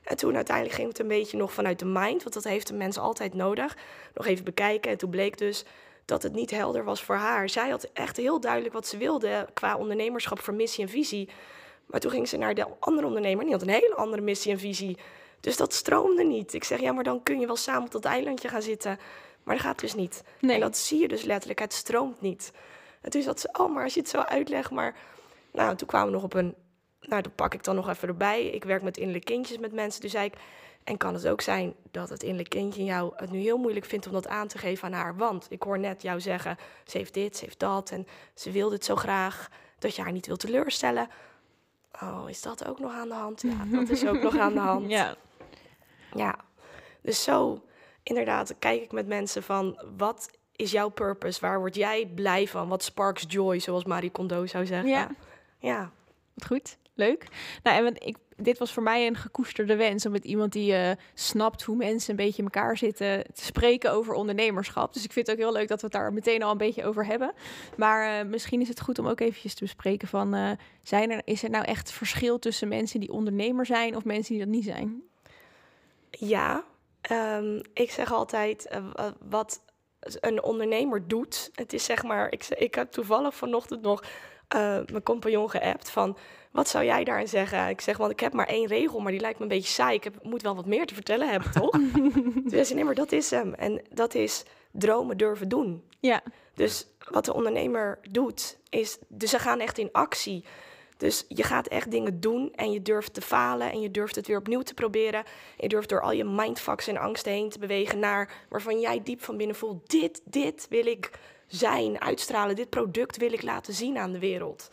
En toen uiteindelijk ging het een beetje nog vanuit de mind, want dat heeft de mens altijd nodig. Nog even bekijken. En toen bleek dus dat het niet helder was voor haar. Zij had echt heel duidelijk wat ze wilde qua ondernemerschap voor missie en visie. Maar toen ging ze naar de andere ondernemer, die had een hele andere missie en visie. Dus dat stroomde niet. Ik zeg, ja, maar dan kun je wel samen op dat eilandje gaan zitten. Maar dat gaat dus niet. Nee. En dat zie je dus letterlijk, het stroomt niet. En toen zat ze, oh, maar als je het zo uitlegt, maar... Nou, toen kwamen we nog op een... Nou, dat pak ik dan nog even erbij. Ik werk met innerlijke kindjes met mensen. Dus zei ik, en kan het ook zijn dat het innerlijke kindje in jou het nu heel moeilijk vindt om dat aan te geven aan haar? Want ik hoor net jou zeggen, ze heeft dit, ze heeft dat en ze wil dit zo graag, dat je haar niet wil teleurstellen. Oh, is dat ook nog aan de hand? Ja, dat is ook nog aan de hand. Ja. Ja, dus zo inderdaad kijk ik met mensen van wat is jouw purpose? Waar word jij blij van? Wat sparks joy, zoals Marie Kondo zou zeggen. Ja. ja. Wat goed. leuk. Nou, en ik, dit was voor mij een gekoesterde wens om met iemand die uh, snapt hoe mensen een beetje in elkaar zitten te spreken over ondernemerschap. Dus ik vind het ook heel leuk dat we het daar meteen al een beetje over hebben. Maar uh, misschien is het goed om ook eventjes te bespreken van, uh, zijn er, is er nou echt verschil tussen mensen die ondernemer zijn of mensen die dat niet zijn? Ja, um, ik zeg altijd wat een ondernemer doet. Het is zeg maar, ik, ik heb toevallig vanochtend nog mijn compagnon geappt van wat zou jij daarin zeggen? Ik zeg, want ik heb maar één regel, maar die lijkt me een beetje saai. Ik heb, moet wel wat meer te vertellen hebben, toch? dus nee, maar dat is hem. En dat is dromen durven doen. Ja. Dus wat de ondernemer doet, is... Dus ze gaan echt in actie. Dus je gaat echt dingen doen en je durft te falen en je durft het weer opnieuw te proberen. Je durft door al je mindfucks en angsten heen te bewegen naar waarvan jij diep van binnen voelt: dit, dit wil ik zijn, uitstralen, dit product wil ik laten zien aan de wereld.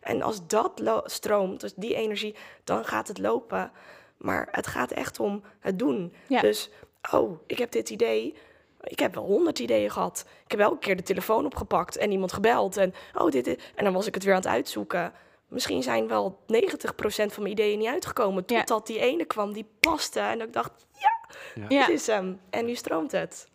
En als dat stroomt, dus die energie, dan gaat het lopen. Maar het gaat echt om het doen. Dus, oh, ik heb dit idee. Ik heb wel honderd ideeën gehad. Ik heb elke keer de telefoon opgepakt en iemand gebeld. En, oh, dit, dit. en dan was ik het weer aan het uitzoeken. Misschien zijn wel 90% van mijn ideeën niet uitgekomen. Totdat die ene kwam die paste. En ik dacht, ja, ja. dit is hem. En nu stroomt het.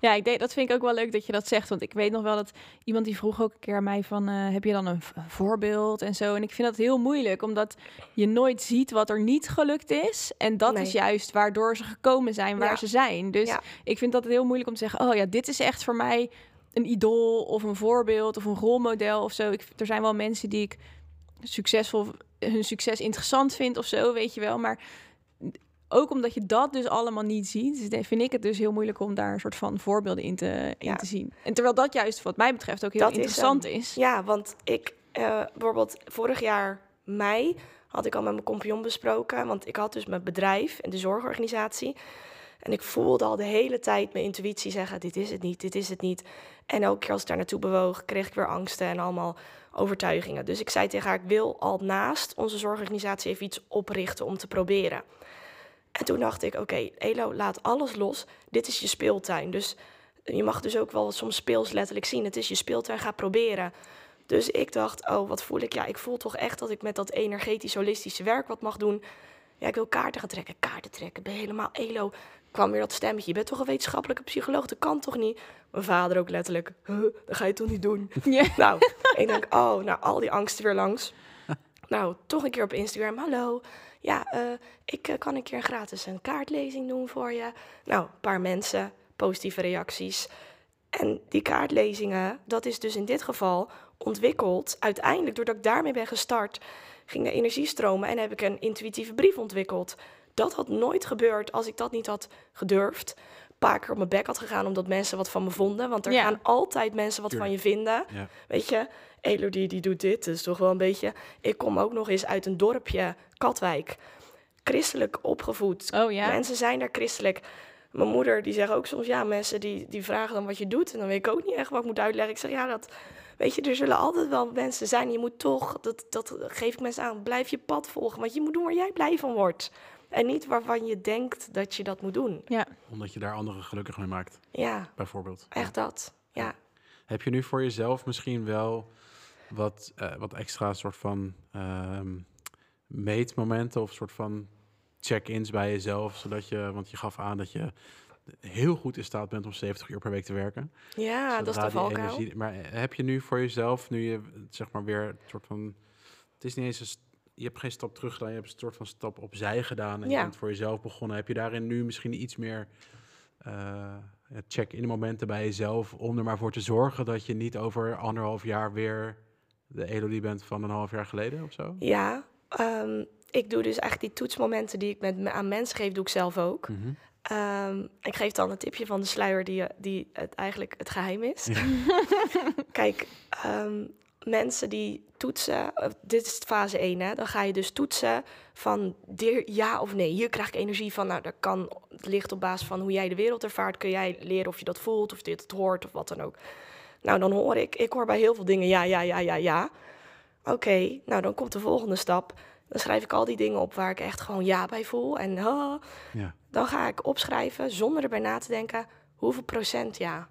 Ja, ik denk, dat vind ik ook wel leuk dat je dat zegt. Want ik weet nog wel dat iemand die vroeg ook een keer aan mij van... Uh, heb je dan een, voorbeeld en zo? En ik vind dat heel moeilijk, omdat je nooit ziet wat er niet gelukt is. En dat is juist waardoor ze gekomen zijn waar ze zijn. Dus ik vind dat heel moeilijk om te zeggen... oh ja, dit is echt voor mij een idool of een voorbeeld of een rolmodel of zo. Ik, er zijn wel mensen die ik succesvol... hun succes interessant vind of zo, weet je wel. Maar ook omdat je dat dus allemaal niet ziet, dus vind ik het dus heel moeilijk om daar een soort van voorbeelden in te, in te zien. En terwijl dat juist wat mij betreft ook heel interessant is, Ja, want ik uh, bijvoorbeeld vorig jaar mei had ik al met mijn compagnon besproken, want ik had dus mijn bedrijf en de zorgorganisatie. En ik voelde al de hele tijd mijn intuïtie zeggen: dit is het niet, dit is het niet. En elke keer als ik daar naartoe bewoog, kreeg ik weer angsten en allemaal overtuigingen. Dus ik zei tegen haar: ik wil al naast onze zorgorganisatie even iets oprichten om te proberen. En toen dacht ik, oké, Elo, laat alles los. Dit is je speeltuin. Dus je mag dus ook wel soms speels letterlijk zien. Het is je speeltuin, ga proberen. Dus ik dacht, oh, wat voel ik? Ja, ik voel toch echt dat ik met dat energetisch holistische werk wat mag doen. Ja, ik wil kaarten gaan trekken, kaarten trekken. Ben helemaal elo. Kwam weer dat stemmetje. Je bent toch een wetenschappelijke psycholoog? Dat kan toch niet? Mijn vader ook letterlijk. Huh, dat ga je toch niet doen? Nou, ik denk, oh, nou, al die angsten weer langs. nou, toch een keer op Instagram. Hallo ja, uh, ik uh, kan een keer gratis een kaartlezing doen voor je. Nou, een paar mensen, positieve reacties. En die kaartlezingen, dat is dus in dit geval ontwikkeld. Uiteindelijk, doordat ik daarmee ben gestart, ging de energie stromen en heb ik een intuïtieve brief ontwikkeld. Dat had nooit gebeurd als ik dat niet had gedurfd. Een paar keer op mijn bek had gegaan omdat mensen wat van me vonden. Want er gaan altijd mensen wat van je vinden. Weet je, Elodie die doet dit, dus toch wel een beetje... Ik kom ook nog eens uit een dorpje, Katwijk. Christelijk opgevoed. Oh ja? Mensen zijn daar christelijk. Mijn moeder die zegt ook soms, ja, mensen die, die vragen dan wat je doet. En dan weet ik ook niet echt wat ik moet uitleggen. Ik zeg, ja, dat... Weet je, er zullen altijd wel mensen zijn. Je moet toch, dat, dat geef ik mensen aan, blijf je pad volgen. Want je moet doen waar jij blij van wordt. En niet waarvan je denkt dat je dat moet doen. Ja. Omdat je daar anderen gelukkig mee maakt. Ja. Bijvoorbeeld. Echt dat, ja. Heb je nu voor jezelf misschien wel wat, uh, wat extra soort van uh, meetmomenten of soort van check-ins bij jezelf, zodat je, want je gaf aan dat je heel goed in staat bent om 70 uur per week te werken. Ja, dat is de valkuil. Maar heb je nu voor jezelf, nu je zeg maar weer een soort van, het is niet eens een, je hebt geen stap terug gedaan, je hebt een soort van stap opzij gedaan en ja. je bent voor jezelf begonnen. Heb je daarin nu misschien iets meer uh, check-in momenten bij jezelf om er maar voor te zorgen dat je niet over anderhalf jaar weer de Elodie bent van een half jaar geleden of zo? Ja, um, ik doe dus eigenlijk die toetsmomenten die ik met, aan mensen geef, doe ik zelf ook. Mm -hmm. um, ik geef dan een tipje van de sluier die, die het eigenlijk het geheim is. Ja. Kijk, um, mensen die toetsen, dit is fase 1, hè, dan ga je dus toetsen van ja of nee. Hier krijg ik energie van, nou, dat kan, het ligt op basis van hoe jij de wereld ervaart. Kun jij leren of je dat voelt, of dit het hoort, of wat dan ook. Nou, dan hoor ik, ik hoor bij heel veel dingen ja, ja, ja, ja, ja. Oké, nou dan komt de volgende stap. Dan schrijf ik al die dingen op waar ik echt gewoon ja bij voel. En oh, ja. dan ga ik opschrijven, zonder erbij na te denken, hoeveel procent ja.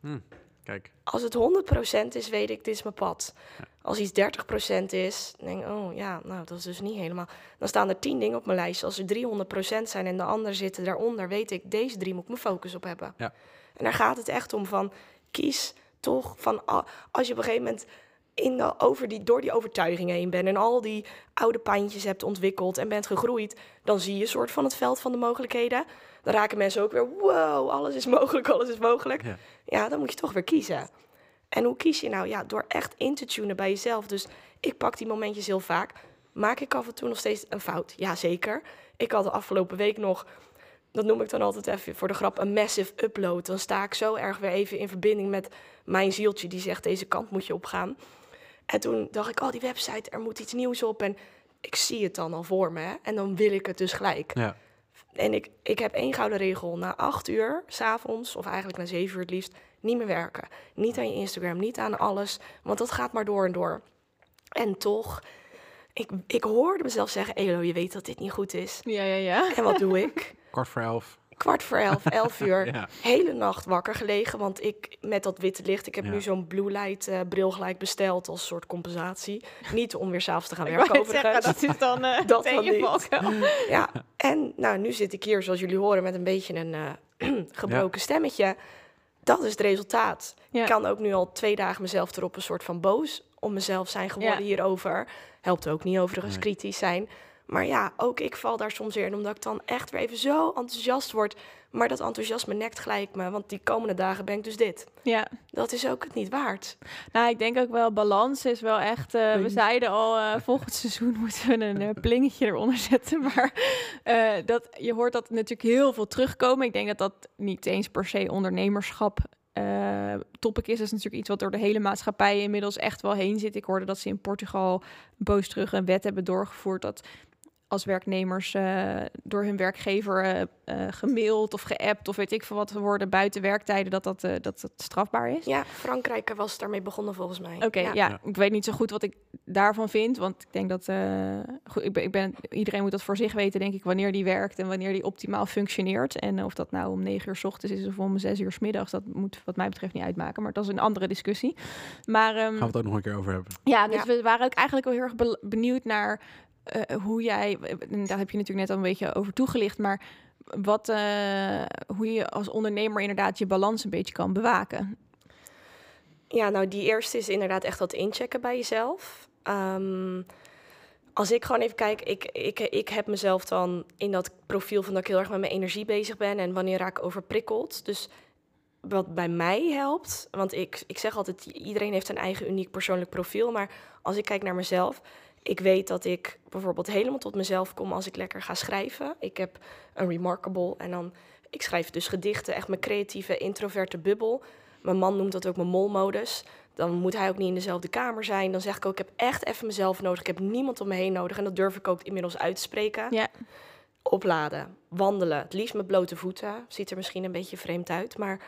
Hm. Kijk. Als het 100% is, weet ik, dit is mijn pad. Als iets 30% is, denk ik, oh ja, nou, dat is dus niet helemaal. Dan staan er 10 dingen op mijn lijst. Als er 300% zijn en de anderen zitten daaronder, weet ik, deze drie moet ik mijn focus op hebben. Ja. En daar gaat het echt om van, kies toch van, als je op een gegeven moment in de, over die, door die overtuigingen heen bent en al die oude pijntjes hebt ontwikkeld en bent gegroeid, dan zie je een soort van het veld van de mogelijkheden. Dan raken mensen ook weer, wow, alles is mogelijk, alles is mogelijk. Ja. Ja, dan moet je toch weer kiezen. En hoe kies je nou? Ja, door echt in te tunen bij jezelf. Dus ik pak die momentjes heel vaak. Maak ik af en toe nog steeds een fout? Jazeker. Ik had de afgelopen week nog, dat noem ik dan altijd even voor de grap, een massive upload. Dan sta ik zo erg weer even in verbinding met mijn zieltje die zegt, deze kant moet je opgaan. En toen dacht ik, oh die website, er moet iets nieuws op. En ik zie het dan al voor me. Hè? En dan wil ik het dus gelijk. Ja. En ik, ik heb één gouden regel. Na acht uur, s'avonds, of eigenlijk na zeven uur het liefst, niet meer werken. Niet aan je Instagram, niet aan alles. Want dat gaat maar door en door. En toch, ik, ik hoorde mezelf zeggen... Elo, je weet dat dit niet goed is. Ja, ja, ja. En wat doe ik? Kwart voor elf. Kwart voor elf, elf uur. Ja. Hele nacht wakker gelegen. Want ik, met dat witte licht... Ik heb Ja. nu zo'n blue light eh, bril gelijk besteld als soort compensatie. Niet om weer s'avonds te gaan Ik werken overigens. dat is dan eh Dat dan niet. Ja, en nou, nu zit ik hier, zoals jullie horen, met een beetje een eh, gebroken stemmetje. Dat is het resultaat. Ja. Ik kan ook nu al twee dagen mezelf erop een soort van boos om mezelf zijn geworden Ja. hierover. Helpt ook niet overigens Nee. kritisch zijn. Maar ja, ook ik val daar soms weer in, omdat ik dan echt weer even zo enthousiast word. Maar dat enthousiasme nekt gelijk me, want die komende dagen ben ik dus dit. Ja, Dat is ook het niet waard. nou, ik denk ook wel, balans is wel echt... eh, we zeiden al, eh, volgend seizoen moeten we een eh, plingetje eronder zetten. Maar dat, je hoort dat natuurlijk heel veel terugkomen. Ik denk dat dat niet eens per se ondernemerschap eh topic is. Dat is natuurlijk iets wat door de hele maatschappij inmiddels echt wel heen zit. Ik hoorde dat ze in Portugal boos terug een wet hebben doorgevoerd... dat als werknemers eh, door hun werkgever eh, eh, gemaild of geappt... of weet ik veel wat worden buiten werktijden... dat dat, eh, dat, dat strafbaar is. Ja, Frankrijk was daarmee begonnen volgens mij. Oké, ja. ja. Ja. ik weet niet zo goed wat ik daarvan vind, want ik denk dat eh, goed, ik ben, ik ben, iedereen moet dat voor zich weten, denk ik, wanneer die werkt en wanneer die optimaal functioneert. En of dat nou om negen uur 's ochtends is of om zes uur 's middags, dat moet wat mij betreft niet uitmaken, maar dat is een andere discussie. Maar ehm, Gaan we het ook nog een keer over hebben. ja, dus Ja. we waren ook eigenlijk wel heel erg be- benieuwd naar eh, hoe jij, en daar heb je natuurlijk net al een beetje over toegelicht, maar wat, eh, hoe je als ondernemer inderdaad je balans een beetje kan bewaken. Ja, nou die eerste is inderdaad echt dat inchecken bij jezelf. Ehm, als ik gewoon even kijk, ik, ik, ik heb mezelf dan in dat profiel van dat ik heel erg met mijn energie bezig ben en wanneer raak ik overprikkeld. Dus wat bij mij helpt, want ik, ik zeg altijd, iedereen heeft een eigen uniek persoonlijk profiel, maar als ik kijk naar mezelf, ik weet dat ik bijvoorbeeld helemaal tot mezelf kom als ik lekker ga schrijven. Ik heb een remarkable en dan, ik schrijf dus gedichten, echt mijn creatieve, introverte bubbel. Mijn man noemt dat ook mijn molmodus. Dan moet hij ook niet in dezelfde kamer zijn. Dan zeg ik ook, ik heb echt even mezelf nodig. Ik heb niemand om me heen nodig. En dat durf ik ook inmiddels uit te spreken. Ja. Opladen, wandelen. Het liefst met blote voeten. Ziet er misschien een beetje vreemd uit. Maar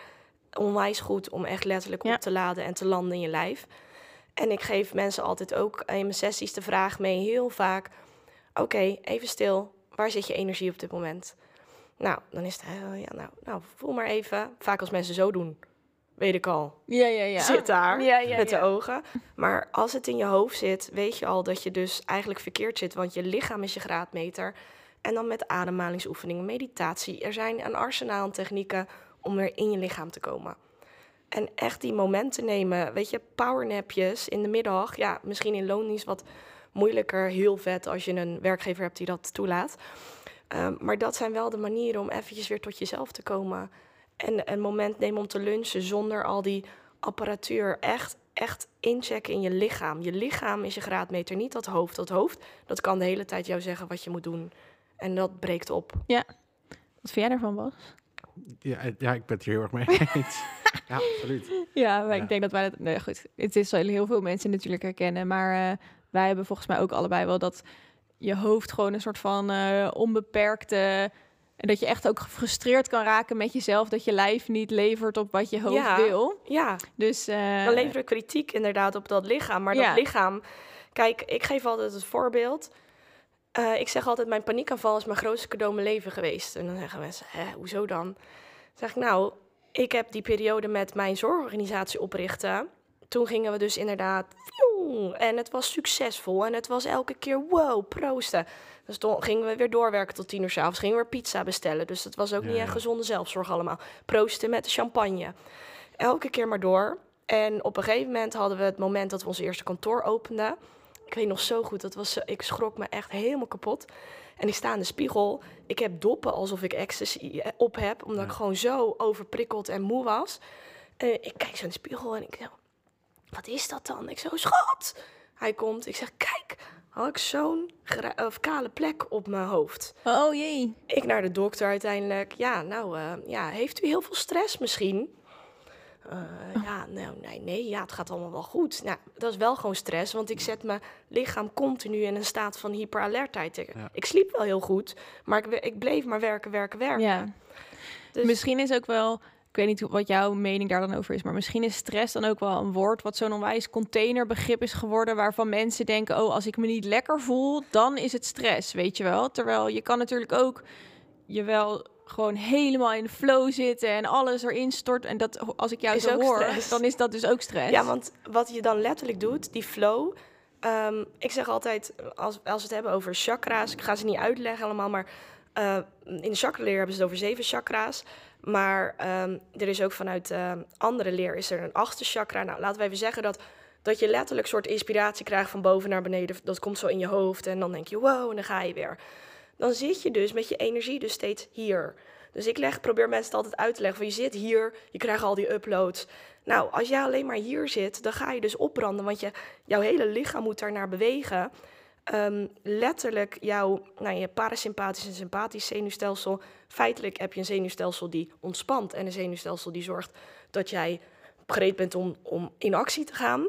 onwijs goed om echt letterlijk Ja. op te laden en te landen in je lijf. En ik geef mensen altijd ook in mijn sessies de vraag mee, heel vaak... Oké, even stil. Waar zit je energie op dit moment? Nou, dan is het... eh, ja, nou, nou, voel maar even. Vaak als mensen zo doen, weet ik al Ja, ja, ja. zit daar Ja, ja, met de ogen. Maar als het in je hoofd zit, weet je al dat je dus eigenlijk verkeerd zit. Want je lichaam is je graadmeter. En dan met ademhalingsoefeningen, meditatie. Er zijn een arsenaal aan technieken om weer in je lichaam te komen. En echt die momenten nemen. Weet je, powernapjes in de middag. Ja, misschien in loondienst wat moeilijker. Heel vet als je een werkgever hebt die dat toelaat. Ehm, maar dat zijn wel de manieren om eventjes weer tot jezelf te komen. En een moment nemen om te lunchen zonder al die apparatuur. Echt, echt inchecken in je lichaam. Je lichaam is je graadmeter, niet dat hoofd. Dat hoofd, dat kan de hele tijd jou zeggen wat je moet doen. En dat breekt op. Wat vind jij daarvan, Bas? Ja, eh, ja, ik ben het hier heel erg mee eens. ja, absoluut. Ja, maar Ja. ik denk dat wij dat... Nee, goed. Het is wel heel veel mensen natuurlijk herkennen. Maar eh, wij hebben volgens mij ook allebei wel dat je hoofd gewoon een soort van eh, onbeperkte... En dat je echt ook gefrustreerd kan raken met jezelf. Dat je lijf niet levert op wat je hoofd Ja. wil. Ja, Dus... eh, dan leveren we kritiek inderdaad op dat lichaam. Maar Ja. dat lichaam... Kijk, ik geef altijd het voorbeeld. Eh, ik zeg altijd, mijn paniekaanval is mijn grootste cadeau in mijn leven geweest. En dan zeggen mensen, hè, hoezo dan? Dan zeg ik, nou, ik heb die periode met mijn zorgorganisatie oprichten. Toen gingen we dus inderdaad. En het was succesvol. En het was elke keer wow, proosten. Dus toen gingen we weer doorwerken tot tien uur s'avonds. Gingen we weer pizza bestellen. Dus dat was ook Ja, niet echt ja. gezonde zelfzorg allemaal. Proosten met de champagne. Elke keer maar door. En op een gegeven moment hadden we het moment dat we ons eerste kantoor openden. Ik weet nog zo goed, dat was, ik schrok me echt helemaal kapot. En ik sta in de spiegel. Ik heb doppen alsof ik ecstasy eh, op heb, omdat Ja. ik gewoon zo overprikkeld en moe was. Ik kijk zo in de spiegel en ik zeg, wat is dat dan? Ik zo, schat! Hij komt, ik zeg, kijk, had ik zo'n kale plek op mijn hoofd. Oh jee. Ik naar de dokter uiteindelijk. Ja, nou, eh, ja, heeft u heel veel stress misschien? Eh, Ja, nou, nee, nee, ja, het gaat allemaal wel goed. Nou, dat is wel gewoon stress, want ik zet mijn lichaam continu in een staat van hyperalertheid. Ik, Ja. ik sliep wel heel goed, maar ik, ik bleef maar werken, werken, werken. Ja. Dus- Misschien is ook wel, ik weet niet hoe- wat jouw mening daar dan over is, maar misschien is stress dan ook wel een woord wat zo'n onwijs containerbegrip is geworden, waarvan mensen denken, oh, als ik me niet lekker voel, dan is het stress, weet je wel. Terwijl je kan natuurlijk ook je wel gewoon helemaal in de flow zitten en alles erin stort. En dat, als ik jou Is zo hoor, stress. dan is dat dus ook stress. Ja, want wat je dan letterlijk doet, die flow. ehm, ik zeg altijd, als, als we het hebben over chakra's, ik ga ze niet uitleggen allemaal, maar eh, in de chakraleer hebben ze het over zeven chakra's. Maar ehm, er is ook vanuit ehm, andere leer is er een achtste chakra. Nou, laten we even zeggen dat, dat je letterlijk een soort inspiratie krijgt van boven naar beneden. Dat komt zo in je hoofd en dan denk je, wow, en dan ga je weer. Dan zit je dus met je energie dus steeds hier. Dus ik leg, probeer mensen altijd uit te leggen van je zit hier, je krijgt al die uploads. Nou, als jij alleen maar hier zit, dan ga je dus opbranden, want je, jouw hele lichaam moet daar naar bewegen. Ehm, letterlijk jouw nou, je parasympathisch en sympathisch zenuwstelsel. Feitelijk heb je een zenuwstelsel die ontspant en een zenuwstelsel die zorgt dat jij gereed bent om, om in actie te gaan.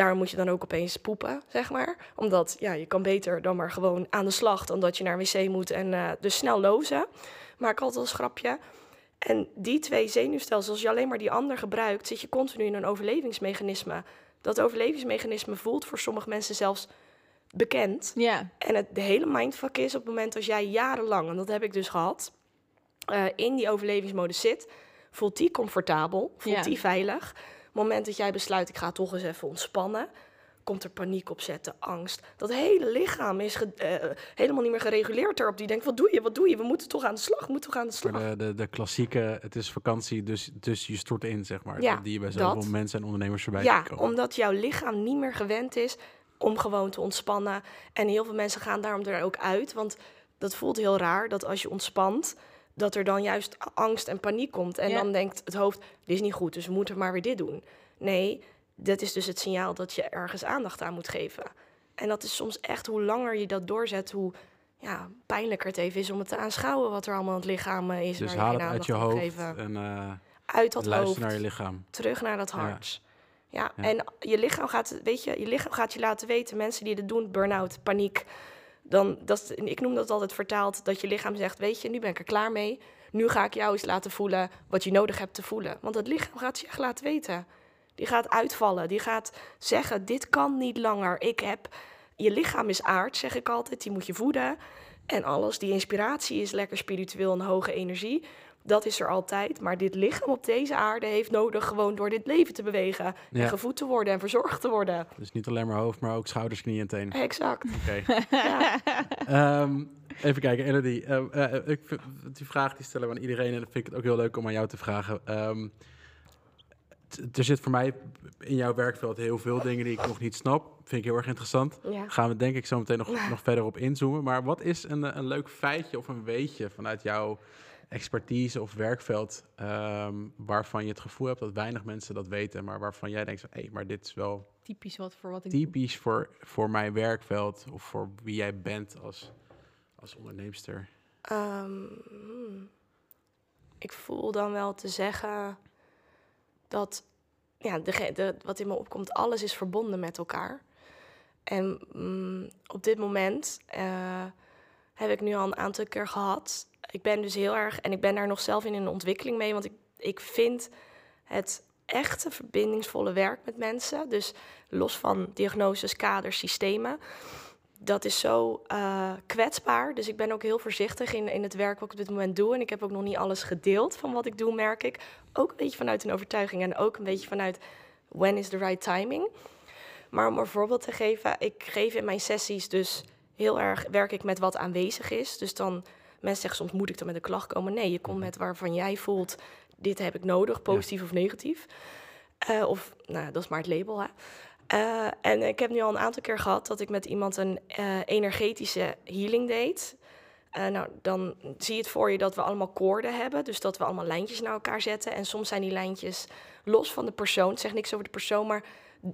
Daar moet je dan ook opeens poepen, zeg maar. Omdat ja, je kan beter dan maar gewoon aan de slag dan dat je naar een wc moet en eh, dus snel lozen. Maak ik altijd als grapje. En die twee zenuwstelsels, als je alleen maar die ander gebruikt, zit je continu in een overlevingsmechanisme. Dat overlevingsmechanisme voelt voor sommige mensen zelfs bekend. Ja, En het de hele mindfuck is op het moment als jij jarenlang, en dat heb ik dus gehad, eh, in die overlevingsmodus zit, voelt die comfortabel, voelt Ja. die veilig. Moment dat jij besluit, ik ga toch eens even ontspannen, komt er paniek opzetten, angst. Dat hele lichaam is eh, helemaal niet meer gereguleerd erop. Die denkt, wat doe je, wat doe je? We moeten toch aan de slag, we moeten toch aan de slag. Maar de, de, de klassieke, het is vakantie, dus, dus je stort in, zeg maar. Ja, die je bij dat. zoveel mensen en ondernemers voorbij Ja, komen. omdat jouw lichaam niet meer gewend is om gewoon te ontspannen. En heel veel mensen gaan daarom er ook uit. Want dat voelt heel raar dat als je ontspant, dat er dan juist angst en paniek komt. En Ja. dan denkt het hoofd, dit is niet goed, dus we moeten maar weer dit doen. Nee, dat is dus het signaal dat je ergens aandacht aan moet geven. En dat is soms echt, hoe langer je dat doorzet, hoe ja, pijnlijker het even is om het te aanschouwen wat er allemaal in het lichaam eh, is. dus haal je het uit je hoofd geven. en eh, Uit dat luister hoofd naar je lichaam. terug naar dat Ja. hart. Ja, Ja. en je lichaam gaat, weet je, je lichaam gaat je laten weten, mensen die dit doen, burn-out, paniek. Dan, dat, ik noem dat altijd vertaald, dat je lichaam zegt, weet je, nu ben ik er klaar mee. Nu ga ik jou eens laten voelen wat je nodig hebt te voelen. Want het lichaam gaat je echt laten weten. Die gaat uitvallen, die gaat zeggen, dit kan niet langer. Ik heb, je lichaam is aard, zeg ik altijd, die moet je voeden. En alles, die inspiratie is lekker spiritueel en hoge energie. Dat is er altijd. Maar dit lichaam op deze aarde heeft nodig gewoon door dit leven te bewegen. Ja. En gevoed te worden en verzorgd te worden. Dus niet alleen maar hoofd, maar ook schouders, knieën en tenen. Exact. Oké. Ehm, even kijken, Elodie. eh, eh, ik vind, die vraag die stellen we aan iedereen en dat vind ik het ook heel leuk om aan jou te vragen. Ehm, er zit voor mij in jouw werkveld heel veel dingen die ik nog niet snap. Vind ik heel erg interessant. Ja. Gaan we denk ik zo meteen nog, nog verder op inzoomen. Maar wat is een, een leuk feitje of een weetje vanuit jouw expertise of werkveld... ehm, waarvan je het gevoel hebt dat weinig mensen dat weten... maar waarvan jij denkt, van, hé, maar dit is wel typisch wat voor wat ik doe. typisch voor, voor mijn werkveld... of voor wie jij bent als, als onderneemster. Ehm, hmm. ik voel dan wel te zeggen dat ja, de, de, wat in me opkomt, alles is verbonden met elkaar. En mm, op dit moment eh, heb ik nu al een aantal keer gehad. Ik ben dus heel erg, en ik ben daar nog zelf in een ontwikkeling mee, want ik, ik vind het echte verbindingsvolle werk met mensen, dus los van diagnoses, kaders, systemen, dat is zo uh, kwetsbaar. Dus ik ben ook heel voorzichtig in, in het werk wat ik op dit moment doe. En ik heb ook nog niet alles gedeeld van wat ik doe, merk ik. Ook een beetje vanuit een overtuiging en ook een beetje vanuit when is the right timing. Maar om een voorbeeld te geven, ik geef in mijn sessies dus heel erg werk ik met wat aanwezig is. Dus dan mensen zeggen soms moet ik dan met een klacht komen. Nee, je komt met waarvan jij voelt dit heb ik nodig, positief of negatief. Uh, of nou, dat is maar het label. Hè. Uh, en ik heb nu al een aantal keer gehad dat ik met iemand een uh, energetische healing deed. Uh, nou, dan zie je het voor je dat we allemaal koorden hebben. Dus dat we allemaal lijntjes naar elkaar zetten. En soms zijn die lijntjes los van de persoon. Het zegt niks over de persoon, maar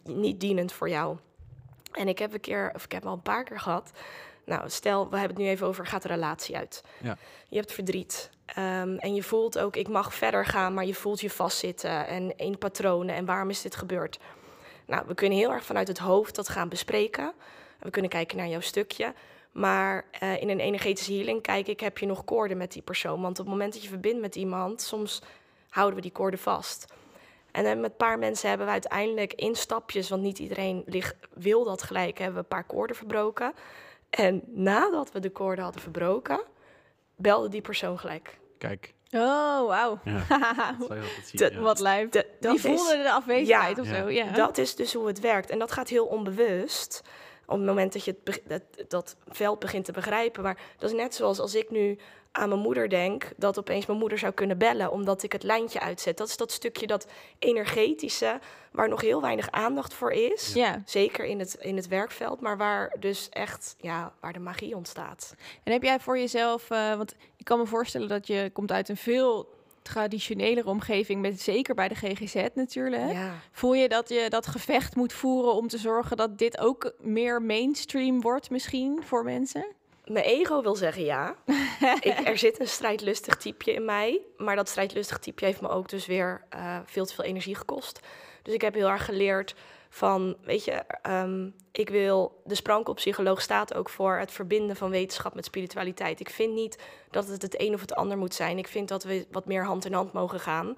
niet dienend voor jou. En ik heb een keer, of ik heb al een paar keer gehad. Nou, stel, we hebben het nu even over, gaat de relatie uit? Ja. Je hebt verdriet. Um, en je voelt ook, ik mag verder gaan, maar je voelt je vastzitten en in patronen. En waarom is dit gebeurd? Nou, we kunnen heel erg vanuit het hoofd dat gaan bespreken. We kunnen kijken naar jouw stukje. Maar uh, in een energetische healing kijk ik, heb je nog koorden met die persoon? Want op het moment dat je verbindt met iemand, soms houden we die koorden vast. En met een paar mensen hebben we uiteindelijk in stapjes, want niet iedereen ligt, wil dat gelijk, hebben we een paar koorden verbroken. En nadat we de koorden hadden verbroken, belde die persoon gelijk. Kijk. Oh, wauw. Ja, Wat lijf. Die voelde de afwezigheid of zo. Ja. Dat is dus hoe het werkt. En dat gaat heel onbewust. Op het moment dat je het, dat, dat veld begint te begrijpen. Maar dat is net zoals als ik nu aan mijn moeder denk, dat opeens mijn moeder zou kunnen bellen omdat ik het lijntje uitzet. Dat is dat stukje, dat energetische, waar nog heel weinig aandacht voor is. Ja. Zeker in het, in het werkveld, maar waar dus echt, ja, waar de magie ontstaat. En heb jij voor jezelf, uh, want ik kan me voorstellen dat je komt uit een veel traditionelere omgeving, met, zeker bij de GGZ natuurlijk. Ja. Voel je dat je dat gevecht moet voeren om te zorgen dat dit ook meer mainstream wordt misschien voor mensen? Mijn ego wil zeggen ja. ik, er zit een strijdlustig typeje in mij. Maar dat strijdlustig typeje heeft me ook dus weer uh, veel te veel energie gekost. Dus ik heb heel erg geleerd van, weet je, um, ik wil, de sprankelpsycholoog staat ook voor het verbinden van wetenschap met spiritualiteit. Ik vind niet dat het het een of het ander moet zijn. Ik vind dat we wat meer hand in hand mogen gaan.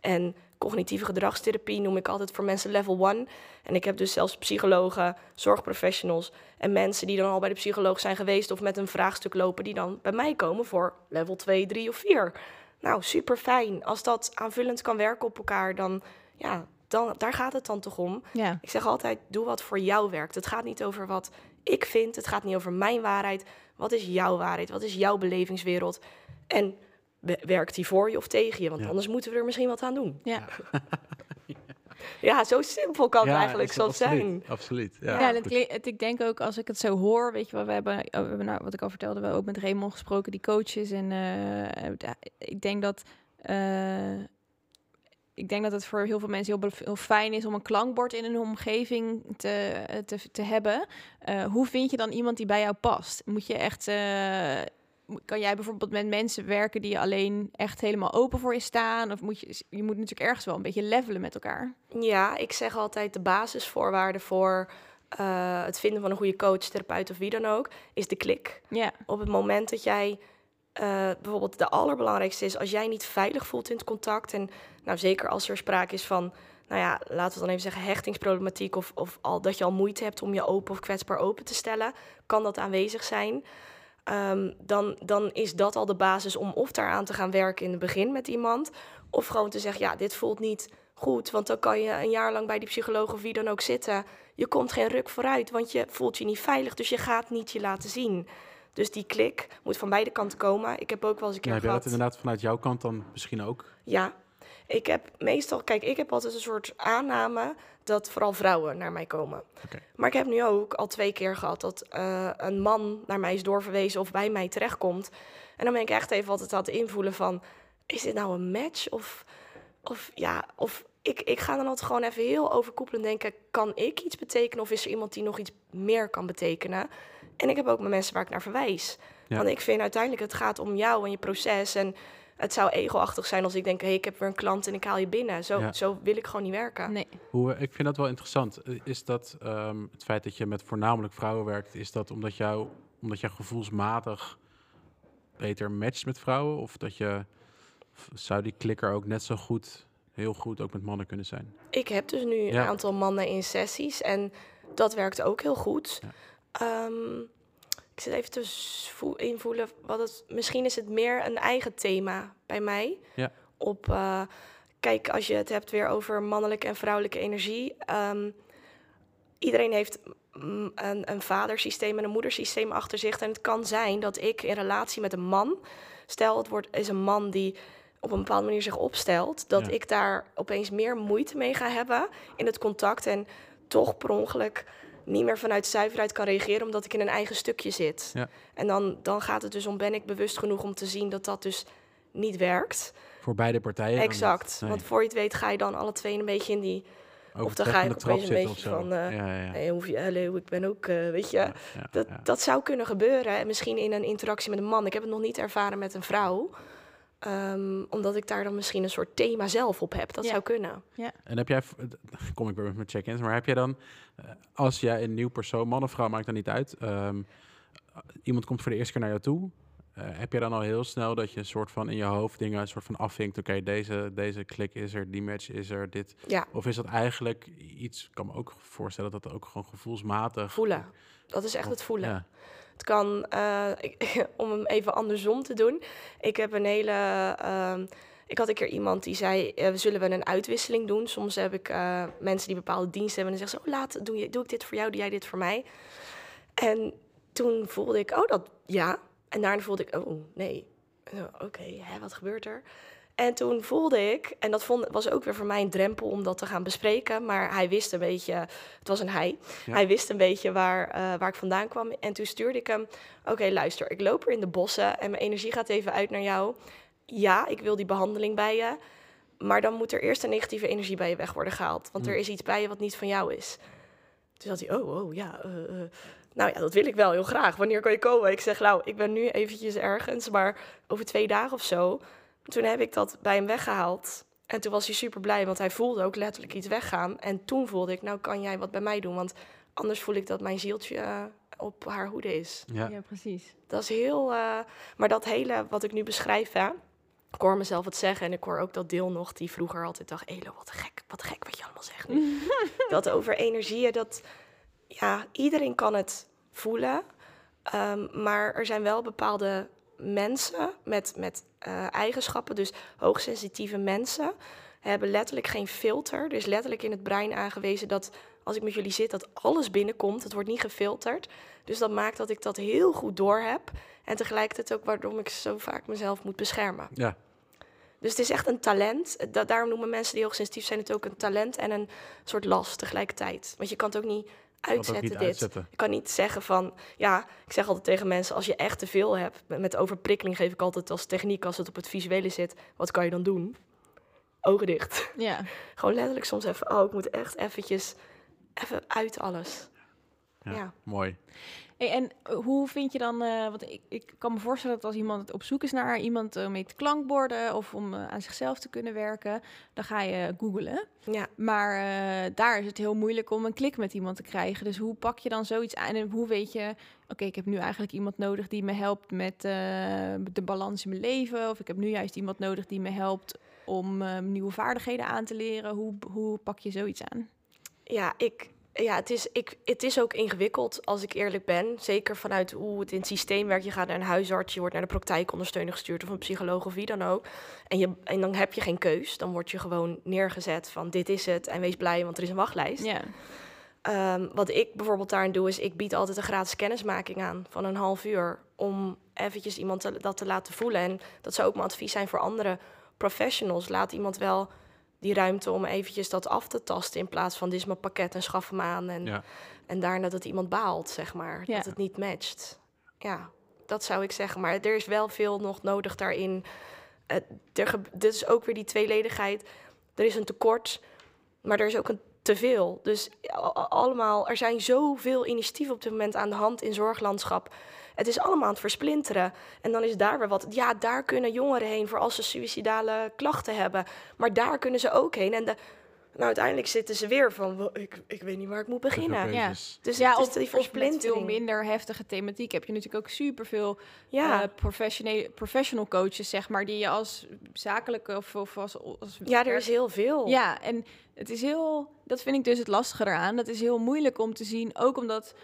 En cognitieve gedragstherapie noem ik altijd voor mensen level 1. En ik heb dus zelfs psychologen, zorgprofessionals en mensen die dan al bij de psycholoog zijn geweest of met een vraagstuk lopen, die dan bij mij komen voor level 2, 3 of 4. Nou, super fijn. Als dat aanvullend kan werken op elkaar, dan ja, dan, daar gaat het dan toch om. Ja. Ik zeg altijd, doe wat voor jou werkt. Het gaat niet over wat ik vind, het gaat niet over mijn waarheid. Wat is jouw waarheid? Wat is jouw belevingswereld? En werkt die voor je of tegen je? Want anders moeten we er misschien wat aan doen. Ja. ja, zo simpel kan het eigenlijk zo zijn. Absoluut. Ja, ja het, ik denk ook als ik het zo hoor, weet je wel, we hebben, oh, we hebben nou, wat ik al vertelde, we hebben ook met Raymond gesproken, die coaches. En uh, ik denk dat. Uh, ik denk dat het voor heel veel mensen heel, heel, fijn is om een klankbord in een omgeving te, te, te hebben. Uh, hoe vind je dan iemand die bij jou past? Moet je echt kan jij bijvoorbeeld met mensen werken die alleen echt helemaal open voor je staan? Of moet je, je moet natuurlijk ergens wel een beetje levelen met elkaar. Ja, ik zeg altijd de basisvoorwaarden voor uh, het vinden van een goede coach, therapeut of wie dan ook, is de klik. Ja. Op het moment dat jij uh, bijvoorbeeld de allerbelangrijkste is, als jij niet veilig voelt in het contact. En nou zeker als er sprake is van, nou ja, laten we dan even zeggen, hechtingsproblematiek. Of, of al dat je al moeite hebt om je open of kwetsbaar open te stellen, kan dat aanwezig zijn. Um, dan, dan is dat al de basis om of daaraan te gaan werken in het begin met iemand. Of gewoon te zeggen, ja, dit voelt niet goed. Want dan kan je een jaar lang bij die psycholoog of wie dan ook zitten. Je komt geen ruk vooruit, want je voelt je niet veilig. Dus je gaat niet je laten zien. Dus die klik moet van beide kanten komen. Ik heb ook wel eens een keer ja, gehad... dat inderdaad vanuit jouw kant dan misschien ook? Ja. Ik heb meestal... Kijk, ik heb altijd een soort aanname dat vooral vrouwen naar mij komen. Maar ik heb nu ook al twee keer gehad dat uh, een man naar mij is doorverwezen of bij mij terechtkomt. En dan ben ik echt even altijd aan het invoelen van, is dit nou een match? Of, of ja, of ik, ik ga dan altijd gewoon even heel overkoepelend denken, kan ik iets betekenen of is er iemand die nog iets meer kan betekenen? En ik heb ook mijn mensen waar ik naar verwijs. Want ik vind uiteindelijk, het gaat om jou en je proces en het zou ego-achtig zijn als ik denk, hey, ik heb weer een klant en ik haal je binnen. Zo, zo wil ik gewoon niet werken. Nee. Hoe, ik vind dat wel interessant. Eh, is dat ehm, het feit dat je met voornamelijk vrouwen werkt, is dat omdat, jou, omdat jij gevoelsmatig beter matcht met vrouwen? Of dat je, zou die klikker ook net zo goed, heel goed ook met mannen kunnen zijn? Ik heb dus nu een aantal mannen in sessies en dat werkt ook heel goed. Ehm, ik zit even te invoelen wat het... Misschien is het meer een eigen thema bij mij. Ja. Op, eh, kijk, als je het hebt weer over mannelijke en vrouwelijke energie. ehm, iedereen heeft een, een vadersysteem en een moedersysteem achter zich. En het kan zijn dat ik in relatie met een man... Stel, het wordt, is een man die op een bepaalde manier zich opstelt... dat Ja. ik daar opeens meer moeite mee ga hebben in het contact... en toch per ongeluk niet meer vanuit zuiverheid kan reageren... omdat ik in een eigen stukje zit. Ja. En dan, dan gaat het dus om, ben ik bewust genoeg om te zien... dat dat dus niet werkt. Voor beide partijen. exact. Nee. Want voor je het weet ga je dan alle twee een beetje in die... of dan ga je opeens een beetje van, eh, ja, ja, ja. Hey, hoef je, hallo, ik ben ook, eh, weet je... Ja, Dat, dat zou kunnen gebeuren. En misschien in een interactie met een man. Ik heb het nog niet ervaren met een vrouw. Ehm, omdat ik daar dan misschien een soort thema zelf op heb. Dat Ja. zou kunnen. En heb jij, kom ik weer met mijn check-ins, maar heb jij dan, eh, als jij een nieuw persoon, man of vrouw, maakt dat niet uit, ehm, iemand komt voor de eerste keer naar jou toe, eh, heb je dan al heel snel dat je een soort van in je hoofd dingen een soort van afvinkt, oké, deze, deze klik is er, die match is er, dit, Ja, of is dat eigenlijk iets, ik kan me ook voorstellen dat dat ook gewoon gevoelsmatig... voelen. Dat is echt het voelen. Ja, Het kan, eh, om hem even andersom te doen. Ik heb een hele. ehm, ik had een keer iemand die zei: eh, Zullen we een uitwisseling doen? Soms heb ik eh, mensen die bepaalde diensten hebben. En zeggen ze: Oh, laat, doe, je, doe ik dit voor jou, doe jij dit voor mij? En toen voelde ik: Oh, dat ja. En daarna voelde ik: Oh, nee. Oké, wat gebeurt er? En toen voelde ik, en dat vond, was ook weer voor mij een drempel om dat te gaan bespreken. Maar hij wist een beetje, het was een hij, Ja. hij wist een beetje waar, eh, waar ik vandaan kwam. En toen stuurde ik hem, oké luister, ik loop er in de bossen en mijn energie gaat even uit naar jou. Ja, ik wil die behandeling bij je. Maar dan moet er eerst een negatieve energie bij je weg worden gehaald. Want er Mm. is iets bij je wat niet van jou is. Toen had hij, oh, oh, ja, eh, eh. nou ja, dat wil ik wel heel graag. Wanneer kan je komen? Ik zeg, nou, ik ben nu eventjes ergens, maar over twee dagen of zo. Toen heb ik dat bij hem weggehaald. En toen was hij super blij, want hij voelde ook letterlijk iets weggaan. En toen voelde ik, nou kan jij wat bij mij doen. Want anders voel ik dat mijn zieltje eh, op haar hoede is. ja. Ja, precies. Dat is heel... eh, maar dat hele wat ik nu beschrijf, hè. Ik hoor mezelf het zeggen en ik hoor ook dat deel nog die vroeger altijd dacht... Elo, wat gek, wat gek wat je allemaal zegt nu. dat over energieën, dat... Ja, iedereen kan het voelen. Ehm, maar er zijn wel bepaalde mensen met, met eh, eigenschappen. Dus hoogsensitieve mensen hebben letterlijk geen filter. Er is letterlijk in het brein aangewezen dat als ik met jullie zit, dat alles binnenkomt. Het wordt niet gefilterd. Dus dat maakt dat ik dat heel goed door heb. En tegelijkertijd ook waarom ik zo vaak mezelf moet beschermen. ja. Dus het is echt een talent. Da daarom noemen mensen die hoogsensitief zijn het ook een talent en een soort last tegelijkertijd. Want je kan het ook niet uitzetten dit. uitzetten. Je kan niet zeggen van, ja, ik zeg altijd tegen mensen, als je echt te veel hebt, met, met overprikkeling geef ik altijd als techniek, als het op het visuele zit, wat kan je dan doen? Ogen dicht. Ja. Gewoon letterlijk soms even, oh, ik moet echt eventjes, even uit alles. Ja. Ja. Mooi. Hey, en eh, hoe vind je dan, eh, want ik, ik kan me voorstellen dat als iemand op zoek is naar iemand eh, met klankborden of om aan zichzelf te kunnen werken, dan ga je googlen. Ja, Maar daar is het heel moeilijk om een klik met iemand te krijgen. Dus hoe pak je dan zoiets aan en hoe weet je, oké, ik heb nu eigenlijk iemand nodig die me helpt met de balans in mijn leven, of ik heb nu juist iemand nodig die me helpt om nieuwe vaardigheden aan te leren. Hoe, hoe pak je zoiets aan? ja, ik, ja het, is, ik, het is ook ingewikkeld als ik eerlijk ben. Zeker vanuit hoe het in het systeem werkt. Je gaat naar een huisarts, je wordt naar de praktijkondersteuner gestuurd of een psycholoog of wie dan ook. En, je, en dan heb je geen keus. Dan word je gewoon neergezet van dit is het en wees blij, want er is een wachtlijst. Ja, Ehm, wat ik bijvoorbeeld daarin doe, is ik bied altijd een gratis kennismaking aan van een half uur. Om eventjes iemand te- dat te laten voelen. En dat zou ook mijn advies zijn voor andere professionals. Laat iemand wel die ruimte om eventjes dat af te tasten. In plaats van dit is mijn pakket en schaf hem aan. En, Ja. en daarna dat iemand baalt, zeg maar. Ja. Dat het niet matcht. Ja, dat zou ik zeggen. Maar er is wel veel nog nodig daarin. Uh, er dit is ook weer die tweeledigheid. Er is een tekort, maar er is ook een teveel. Dus allemaal, er zijn zoveel initiatieven op dit moment aan de hand in zorglandschap. Het is allemaal aan het versplinteren. En dan is daar weer wat. Ja, daar kunnen jongeren heen voor als ze suïcidale klachten hebben. Maar daar kunnen ze ook heen. En de, nou, uiteindelijk zitten ze weer van, "Wel, ik, ik weet niet waar ik moet beginnen. Ja. Dus ja het is of, die met veel versplintering. minder heftige thematiek heb je natuurlijk ook superveel ja. eh, professionele, professional coaches, zeg maar, die je als zakelijke of, of als, als ja, er is heel veel. Ja, en het is heel, dat vind ik dus het lastige eraan. Dat is heel moeilijk om te zien, ook omdat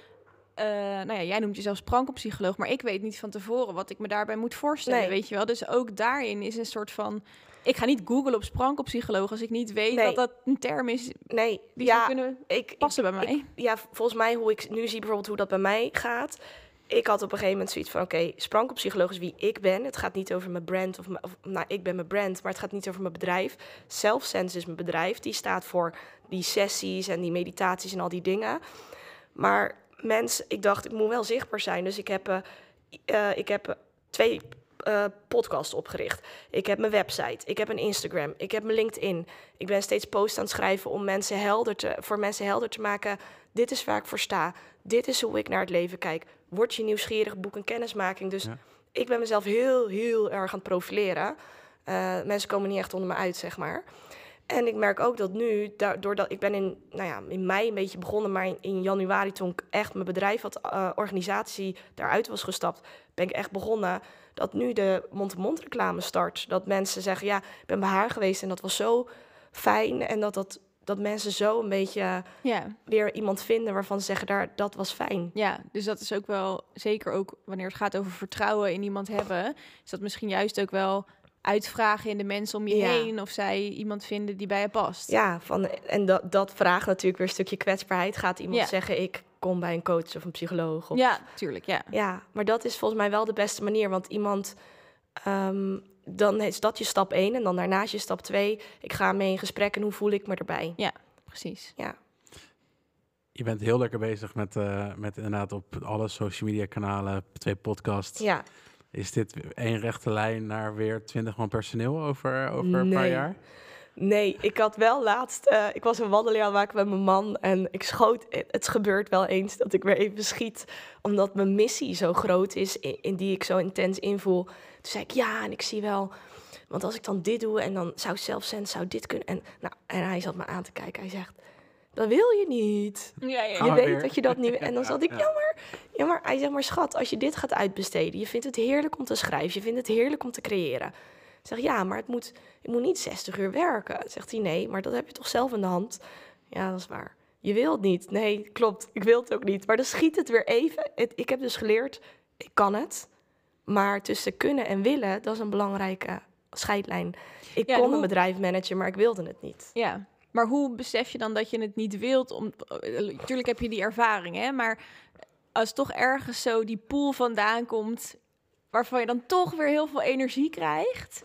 eh, nou ja, jij noemt jezelf sprankelpsycholoog, maar ik weet niet van tevoren wat ik me daarbij moet voorstellen, Nee. weet je wel. Dus ook daarin is een soort van, ik ga niet googlen op sprankelpsycholoog als ik niet weet Nee. dat dat een term is Nee, die ja, zou kunnen ik, ik, passen bij mij. ik- ja, volgens mij hoe ik nu zie bijvoorbeeld hoe dat bij mij gaat. Ik had op een gegeven moment zoiets van, oké, sprankelpsycholoog is wie ik ben. Het gaat niet over mijn brand, of, of nou, ik ben mijn brand, maar het gaat niet over mijn bedrijf. Selfsense is mijn bedrijf, die staat voor die sessies en die meditaties en al die dingen. Maar mensen, ik dacht, ik moet wel zichtbaar zijn. Dus ik heb, eh, eh, ik heb twee eh, podcasts opgericht. Ik heb mijn website, ik heb een Instagram, ik heb mijn LinkedIn. Ik ben steeds posts aan het schrijven om mensen helder te, voor mensen helder te maken. Dit is waar ik voor sta. Dit is hoe ik naar het leven kijk. Word je nieuwsgierig, boek een kennismaking. Dus Ja. ik ben mezelf heel, heel erg aan het profileren. Mensen komen niet echt onder me uit, zeg maar. En ik merk ook dat nu, da- doordat ik ben in, nou ja, in mei een beetje begonnen, maar in, in januari toen ik echt mijn bedrijf had, eh, organisatie daaruit was gestapt, ben ik echt begonnen dat nu de mond-to-mond reclame start. Dat mensen zeggen, ja, ik ben bij haar geweest en dat was zo fijn. En dat, dat, dat mensen zo een beetje weer iemand vinden waarvan ze zeggen, daar, dat was fijn. ja, dus dat is ook wel, zeker ook wanneer het gaat over vertrouwen in iemand hebben, is dat misschien juist ook wel uitvragen in de mensen om je Ja. heen of zij iemand vinden die bij je past. Ja, van, en dat, dat vraagt natuurlijk weer een stukje kwetsbaarheid. Gaat iemand Ja. zeggen, ik kom bij een coach of een psycholoog? Of, ja tuurlijk, ja. Ja, maar dat is volgens mij wel de beste manier. Want iemand, ehm, dan is dat je stap één. En dan daarnaast je stap twee. Ik ga mee in gesprek en hoe voel ik me erbij? Precies. Ja, Je bent heel lekker bezig met, eh, met inderdaad op alle social media kanalen, twee podcasts. ja. Is dit één rechte lijn naar weer 20 man personeel over, over een paar jaar? Nee, ik had wel laatst... eh, ik was een wandeling aan het maken met mijn man. En ik schoot... Het gebeurt wel eens dat ik weer even schiet. Omdat mijn missie zo groot is. In, in die ik zo intens invoel. Toen zei ik ja, en ik zie wel... Want als ik dan dit doe en dan zou zelfsens zou dit kunnen. En, nou, en hij zat me aan te kijken. Hij zegt, dat wil je niet. Ja, ja, Je we weet weer. dat je dat niet... En dan zat ik, ja. jammer. Ja, maar hij zegt, maar schat, als je dit gaat uitbesteden... Je vindt het heerlijk om te schrijven. Je vindt het heerlijk om te creëren. Ik zeg, ja, maar het moet, ik moet niet 60 uur werken. Zegt hij, nee, maar dat heb je toch zelf in de hand? Ja, dat is waar. Je wilt niet. Nee, klopt. Ik wil het ook niet. Maar dan schiet het weer even. Het, ik heb dus geleerd, ik kan het. Maar tussen kunnen en willen, dat is een belangrijke scheidlijn. Ik Ja, kon hoe- een bedrijf managen, maar ik wilde het niet. Ja, maar hoe besef je dan dat je het niet wilt? Om, natuurlijk heb je die ervaring, hè? Maar als toch ergens zo die pool vandaan komt, waarvan je dan toch weer heel veel energie krijgt,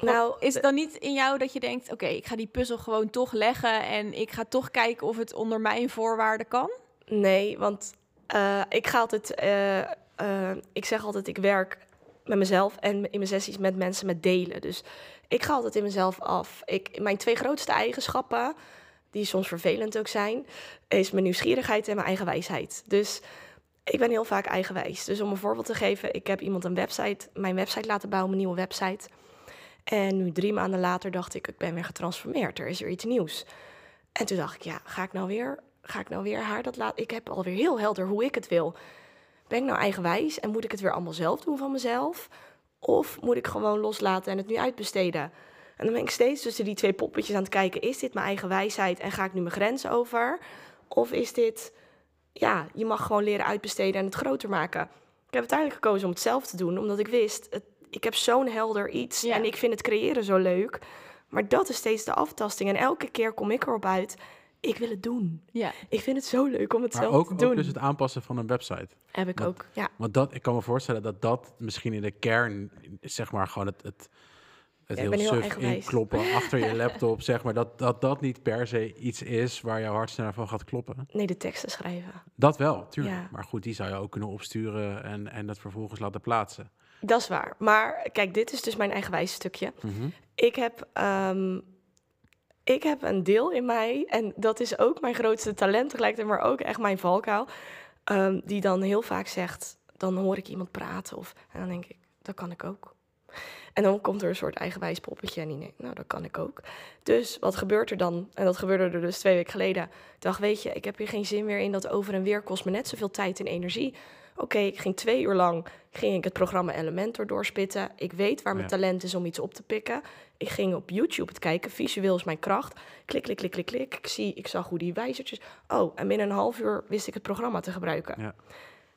Nou, is het dan niet in jou dat je denkt: oké, ik ga die puzzel gewoon toch leggen en ik ga toch kijken of het onder mijn voorwaarden kan? Nee, want eh, ik ga altijd, eh, eh, ik zeg altijd, ik werk met mezelf en in mijn sessies met mensen met delen. Dus ik ga altijd in mezelf af. Ik, mijn twee grootste eigenschappen, die soms vervelend ook zijn, is mijn nieuwsgierigheid en mijn eigen wijsheid. Dus ik ben heel vaak eigenwijs. Dus om een voorbeeld te geven, ik heb iemand een website, mijn website laten bouwen, mijn nieuwe website. En nu drie maanden later dacht ik, ik ben weer getransformeerd. Er is weer iets nieuws. En toen dacht ik, ja, ga ik nou weer, ga ik nou weer haar dat laten? Ik heb alweer heel helder hoe ik het wil. Ben ik nou eigenwijs en moet ik het weer allemaal zelf doen van mezelf? Of moet ik gewoon loslaten en het nu uitbesteden? En dan ben ik steeds tussen die twee poppetjes aan het kijken. Is dit mijn eigen wijsheid en ga ik nu mijn grens over? Of is dit, ja, je mag gewoon leren uitbesteden en het groter maken. Ik heb uiteindelijk gekozen om het zelf te doen, omdat ik wist, het, ik heb zo'n helder iets Ja. en ik vind het creëren zo leuk. Maar dat is steeds de aftasting. En elke keer kom ik erop uit, ik wil het doen. Ja, Ik vind het zo leuk om het Maar zelf ook, te ook doen. dus het aanpassen van een website. Heb ik Want- ook, ja. Want dat, ik kan me voorstellen dat dat misschien in de kern, zeg maar, gewoon het, het, het Ja, heel suf inkloppen achter je laptop, zeg maar, dat, dat dat niet per se iets is waar jouw hart sneller van gaat kloppen. Nee, de teksten schrijven. Dat wel, tuurlijk. Ja. Maar goed, die zou je ook kunnen opsturen en, en dat vervolgens laten plaatsen. Dat is waar. Maar kijk, dit is dus mijn eigenwijs stukje. Mhm. Ik heb, ehm, ik heb een deel in mij, en dat is ook mijn grootste talent tegelijkertijd, maar ook echt mijn valkuil, ehm, die dan heel vaak zegt, dan hoor ik iemand praten, of, en dan denk ik, dat kan ik ook. En dan komt er een soort eigenwijs poppetje en die denkt, nou, dat kan ik ook. Dus wat gebeurt er dan? En dat gebeurde er dus twee weken geleden. Ik dacht, weet je, ik heb hier geen zin meer in, dat over en weer kost me net zoveel tijd en energie. Oké, ik ging twee uur lang ging ik het programma Elementor doorspitten. Ik weet waar mijn Ja. talent is om iets op te pikken. Ik ging op YouTube het kijken. Visueel is mijn kracht. Klik, klik, klik, klik, klik. Ik, zie, ik zag hoe die wijzertjes... Oh, en binnen een half uur wist ik het programma te gebruiken. Ja.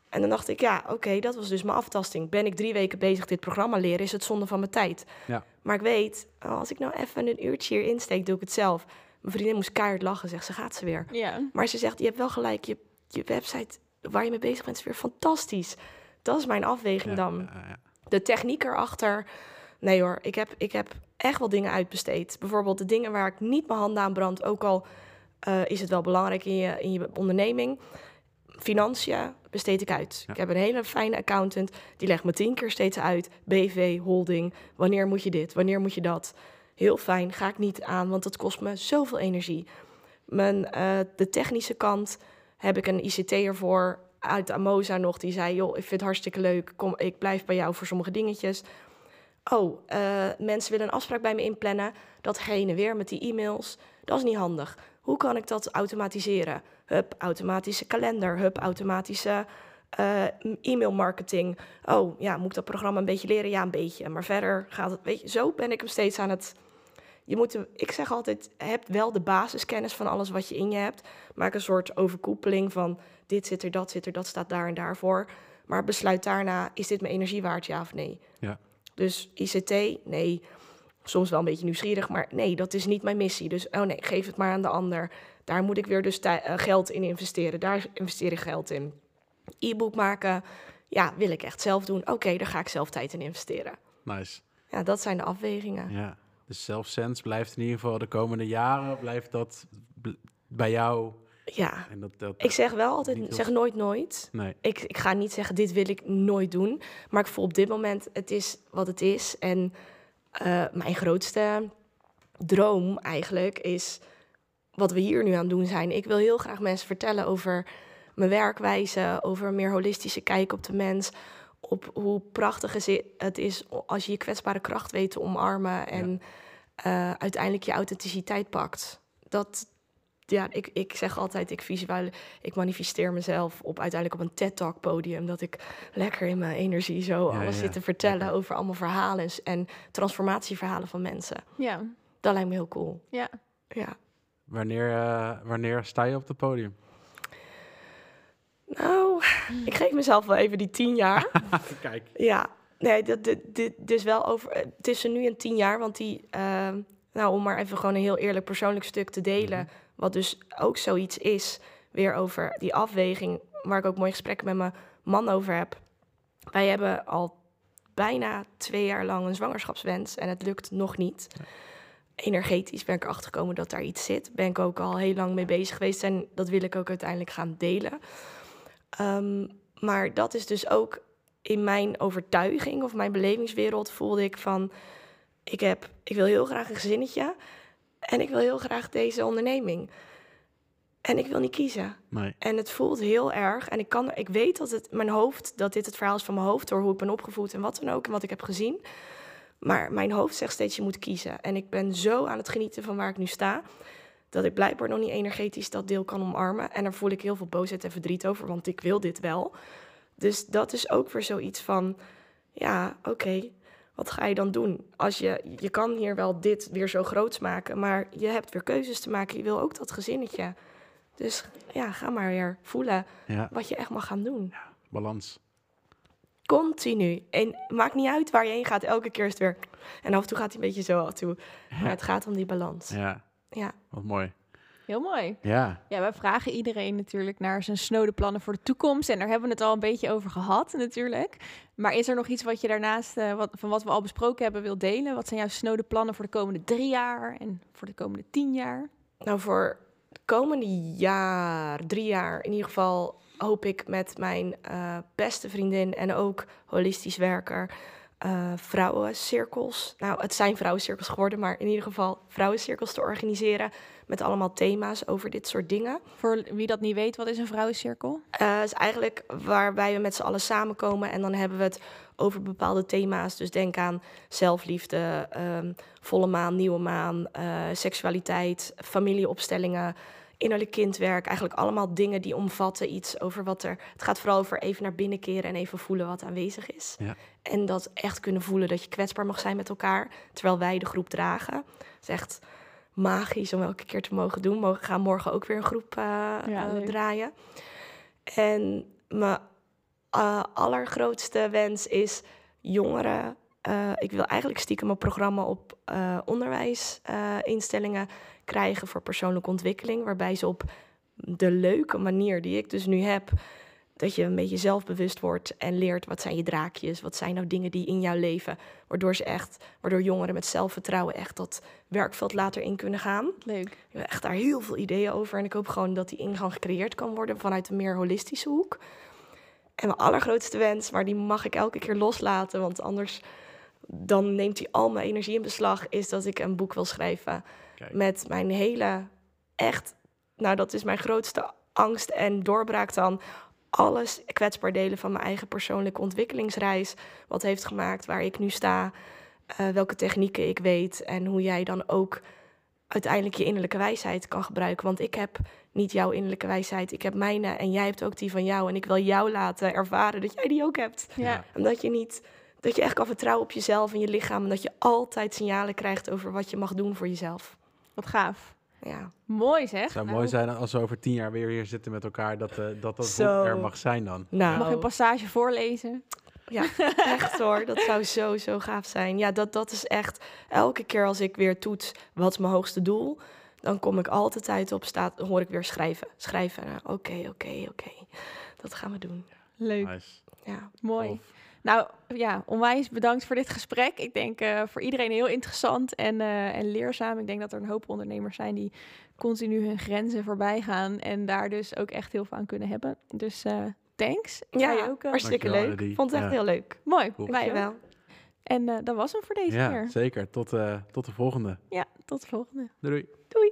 En dan dacht ik, ja, oké, dat was dus mijn aftasting. Ben ik drie weken bezig dit programma leren, is het zonde van mijn tijd. Ja. Maar ik weet, oh, als ik nou even een uurtje hier insteek, doe ik het zelf. Mijn vriendin moest keihard lachen, zegt ze, gaat ze weer. Ja. Maar ze zegt, je hebt wel gelijk, je, je website waar je mee bezig bent is weer fantastisch. Dat is mijn afweging Ja, dan. ja, ja. De techniek erachter, nee hoor, ik heb, ik heb echt wel dingen uitbesteed. Bijvoorbeeld de dingen waar ik niet mijn handen aan brand, ook al eh, is het wel belangrijk in je, in je onderneming. Financiën besteed ik uit. Ik heb een hele fijne accountant, die legt me tien keer steeds uit. BV, holding, wanneer moet je dit, wanneer moet je dat. Heel fijn, ga ik niet aan, want dat kost me zoveel energie. Mijn, eh, de technische kant heb ik een ICT'er voor uit Amosa nog. Die zei, joh, ik vind het hartstikke leuk. Kom, ik blijf bij jou voor sommige dingetjes. Oh, eh, mensen willen een afspraak bij me inplannen. Dat heen en weer met die e-mails. Dat is niet handig. Hoe kan ik dat automatiseren? Hup, automatische kalender. Hup, automatische eh, e-mail marketing. Oh, ja, moet ik dat programma een beetje leren? Ja, een beetje. Maar verder gaat het, weet je, zo ben ik hem steeds aan het... Je moet, ik zeg altijd, heb wel de basiskennis van alles wat je in je hebt. Maak een soort overkoepeling van dit zit er, dat zit er, dat staat daar en daarvoor. Maar besluit daarna, is dit mijn energie waard, ja of nee? Ja. Dus ICT, nee. Soms wel een beetje nieuwsgierig, maar nee, dat is niet mijn missie. Dus oh nee, geef het maar aan de ander. Daar moet ik weer dus eh, geld in investeren. Daar investeer ik geld in. E-book maken, ja, wil ik echt zelf doen. Oké, daar ga ik zelf tijd in investeren. Nice. Ja, dat zijn de afwegingen. Ja. Dus self-sense blijft in ieder geval de komende jaren, blijft dat bij jou. Ja, En dat, dat, ik zeg wel altijd, zeg nooit nooit. Nee, Ik, ik ga niet zeggen, dit wil ik nooit doen. Maar ik voel op dit moment, het is wat het is. En eh, mijn grootste droom eigenlijk is wat we hier nu aan het doen zijn. Ik wil heel graag mensen vertellen over mijn werkwijze, over een meer holistische kijk op de mens. Op hoe prachtig het is als je je kwetsbare kracht weet te omarmen en eh, uiteindelijk je authenticiteit pakt. Dat, ja, ik, ik zeg altijd, ik, visueel, ik manifesteer mezelf op uiteindelijk op een TED-talk podium. Dat ik lekker in mijn energie zo Ja, alles ja, zit te vertellen over allemaal verhalen en transformatieverhalen van mensen. Ja. Dat lijkt me heel cool. Ja. Ja. wanneer, eh, wanneer sta je op het podium? Nou, ik geef mezelf wel even die tien jaar. Kijk. Ja, nee, dat, dit, dit, dus wel over tussen nu en tien jaar. Want die, eh, nou, om maar even gewoon een heel eerlijk persoonlijk stuk te delen. Mhm. Wat dus ook zoiets is, weer over die afweging. Waar ik ook mooie gesprekken met mijn man over heb. Wij hebben al bijna twee jaar lang een zwangerschapswens en het lukt nog niet. Energetisch ben ik erachter gekomen dat daar iets zit. Ben ik ook al heel lang mee bezig geweest en dat wil ik ook uiteindelijk gaan delen. Ehm, maar dat is dus ook in mijn overtuiging of mijn belevingswereld voelde ik van... Ik, heb, ik wil heel graag een gezinnetje en ik wil heel graag deze onderneming. En ik wil niet kiezen. Nee. En het voelt heel erg. En ik, kan, ik weet dat het mijn hoofd, dat dit het verhaal is van mijn hoofd, door hoe ik ben opgevoed en wat dan ook en wat ik heb gezien. Maar mijn hoofd zegt steeds: je moet kiezen. En ik ben zo aan het genieten van waar ik nu sta, dat ik blijkbaar nog niet energetisch dat deel kan omarmen. En daar voel ik heel veel boosheid en verdriet over, want ik wil dit wel. Dus dat is ook weer zoiets van: ja, oké. wat ga je dan doen? Als je, je kan hier wel dit weer zo groots maken, maar je hebt weer keuzes te maken. Je wil ook dat gezinnetje. Dus ja, ga maar weer voelen Ja, wat je echt mag gaan doen. balans. Continu. En maakt niet uit waar je heen gaat. Elke keer is het weer... En af en toe gaat hij een beetje zo af en toe. Maar het gaat om die balans. Ja, Ja. wat mooi. Heel mooi. Ja, Ja, wij vragen iedereen natuurlijk naar zijn snode plannen voor de toekomst. En daar hebben we het al een beetje over gehad natuurlijk. Maar is er nog iets wat je daarnaast, eh, wat, van wat we al besproken hebben, wil delen? Wat zijn jouw snode plannen voor de komende drie jaar en voor de komende tien jaar? Nou, voor de komende jaar, drie jaar in ieder geval... hoop ik met mijn eh, beste vriendin en ook holistisch werker... eh, vrouwencirkels. Nou, het zijn vrouwencirkels geworden, maar in ieder geval vrouwencirkels te organiseren... met allemaal thema's over dit soort dingen. Voor wie dat niet weet, wat is een vrouwencirkel? Eh, Het is eigenlijk waarbij we met z'n allen samenkomen en dan hebben we het over bepaalde thema's. Dus denk aan zelfliefde, ehm, volle maan, nieuwe maan, eh, seksualiteit, familieopstellingen, innerlijk kindwerk. Eigenlijk allemaal dingen die omvatten iets over wat er... Het gaat vooral over even naar binnen keren en even voelen wat aanwezig is. Ja. En dat echt kunnen voelen dat je kwetsbaar mag zijn met elkaar, terwijl wij de groep dragen. Het is echt magisch om elke keer te mogen doen. We gaan morgen ook weer een groep uh, Ja, uh, leuk. draaien. En mijn uh, allergrootste wens is jongeren. Uh, ik wil eigenlijk stiekem een programma op uh, onderwijsinstellingen krijgen voor persoonlijke ontwikkeling, waarbij ze op de leuke manier die ik dus nu heb, dat je een beetje zelfbewust wordt en leert wat zijn je draakjes, wat zijn nou dingen die in jouw leven, waardoor ze echt, waardoor jongeren met zelfvertrouwen echt dat werkveld later in kunnen gaan. Leuk. Ik heb echt daar heel veel ideeën over en ik hoop gewoon dat die ingang gecreëerd kan worden vanuit een meer holistische hoek. En mijn allergrootste wens, maar die mag ik elke keer loslaten, want anders dan neemt hij al mijn energie in beslag, is dat ik een boek wil schrijven Kijk. met mijn hele, echt, nou dat is mijn grootste angst en doorbraak dan, alles kwetsbaar delen van mijn eigen persoonlijke ontwikkelingsreis, wat heeft gemaakt waar ik nu sta, uh, welke technieken ik weet en hoe jij dan ook uiteindelijk je innerlijke wijsheid kan gebruiken. Want ik heb niet jouw innerlijke wijsheid, ik heb mijne en jij hebt ook die van jou. En ik wil jou laten ervaren dat jij die ook hebt. Ja. En dat je niet, dat je echt kan vertrouwen op jezelf en je lichaam. En dat je altijd signalen krijgt over wat je mag doen voor jezelf. Wat gaaf. Ja. Mooi zeg. Het zou mooi zijn als we over tien jaar weer hier zitten met elkaar, dat uh, dat, dat Zo. er mag zijn dan. Nou, Mag je een passage voorlezen? Ja, echt hoor. Dat zou zo, zo gaaf zijn. Ja, dat, dat is echt... Elke keer als ik weer toets, wat is mijn hoogste doel... dan kom ik altijd uit op staat, dan hoor ik weer schrijven. Schrijven. Nou, Oké, oké, oké. Dat gaan we doen. Leuk. Nice. Ja. Mooi. Nou ja, onwijs bedankt voor dit gesprek. Ik denk uh, voor iedereen heel interessant en, uh, en leerzaam. Ik denk dat er een hoop ondernemers zijn die continu hun grenzen voorbij gaan en daar dus ook echt heel veel aan kunnen hebben. Dus uh, thanks. Ja, Jij ook, uh, hartstikke leuk. Vond het echt Ja. heel leuk. Mooi. Cool. dankjewel. Dankjewel. En uh, dat was hem voor deze Ja, keer. zeker. Tot, uh, tot de volgende. Ja, tot de volgende. Doei. Doei.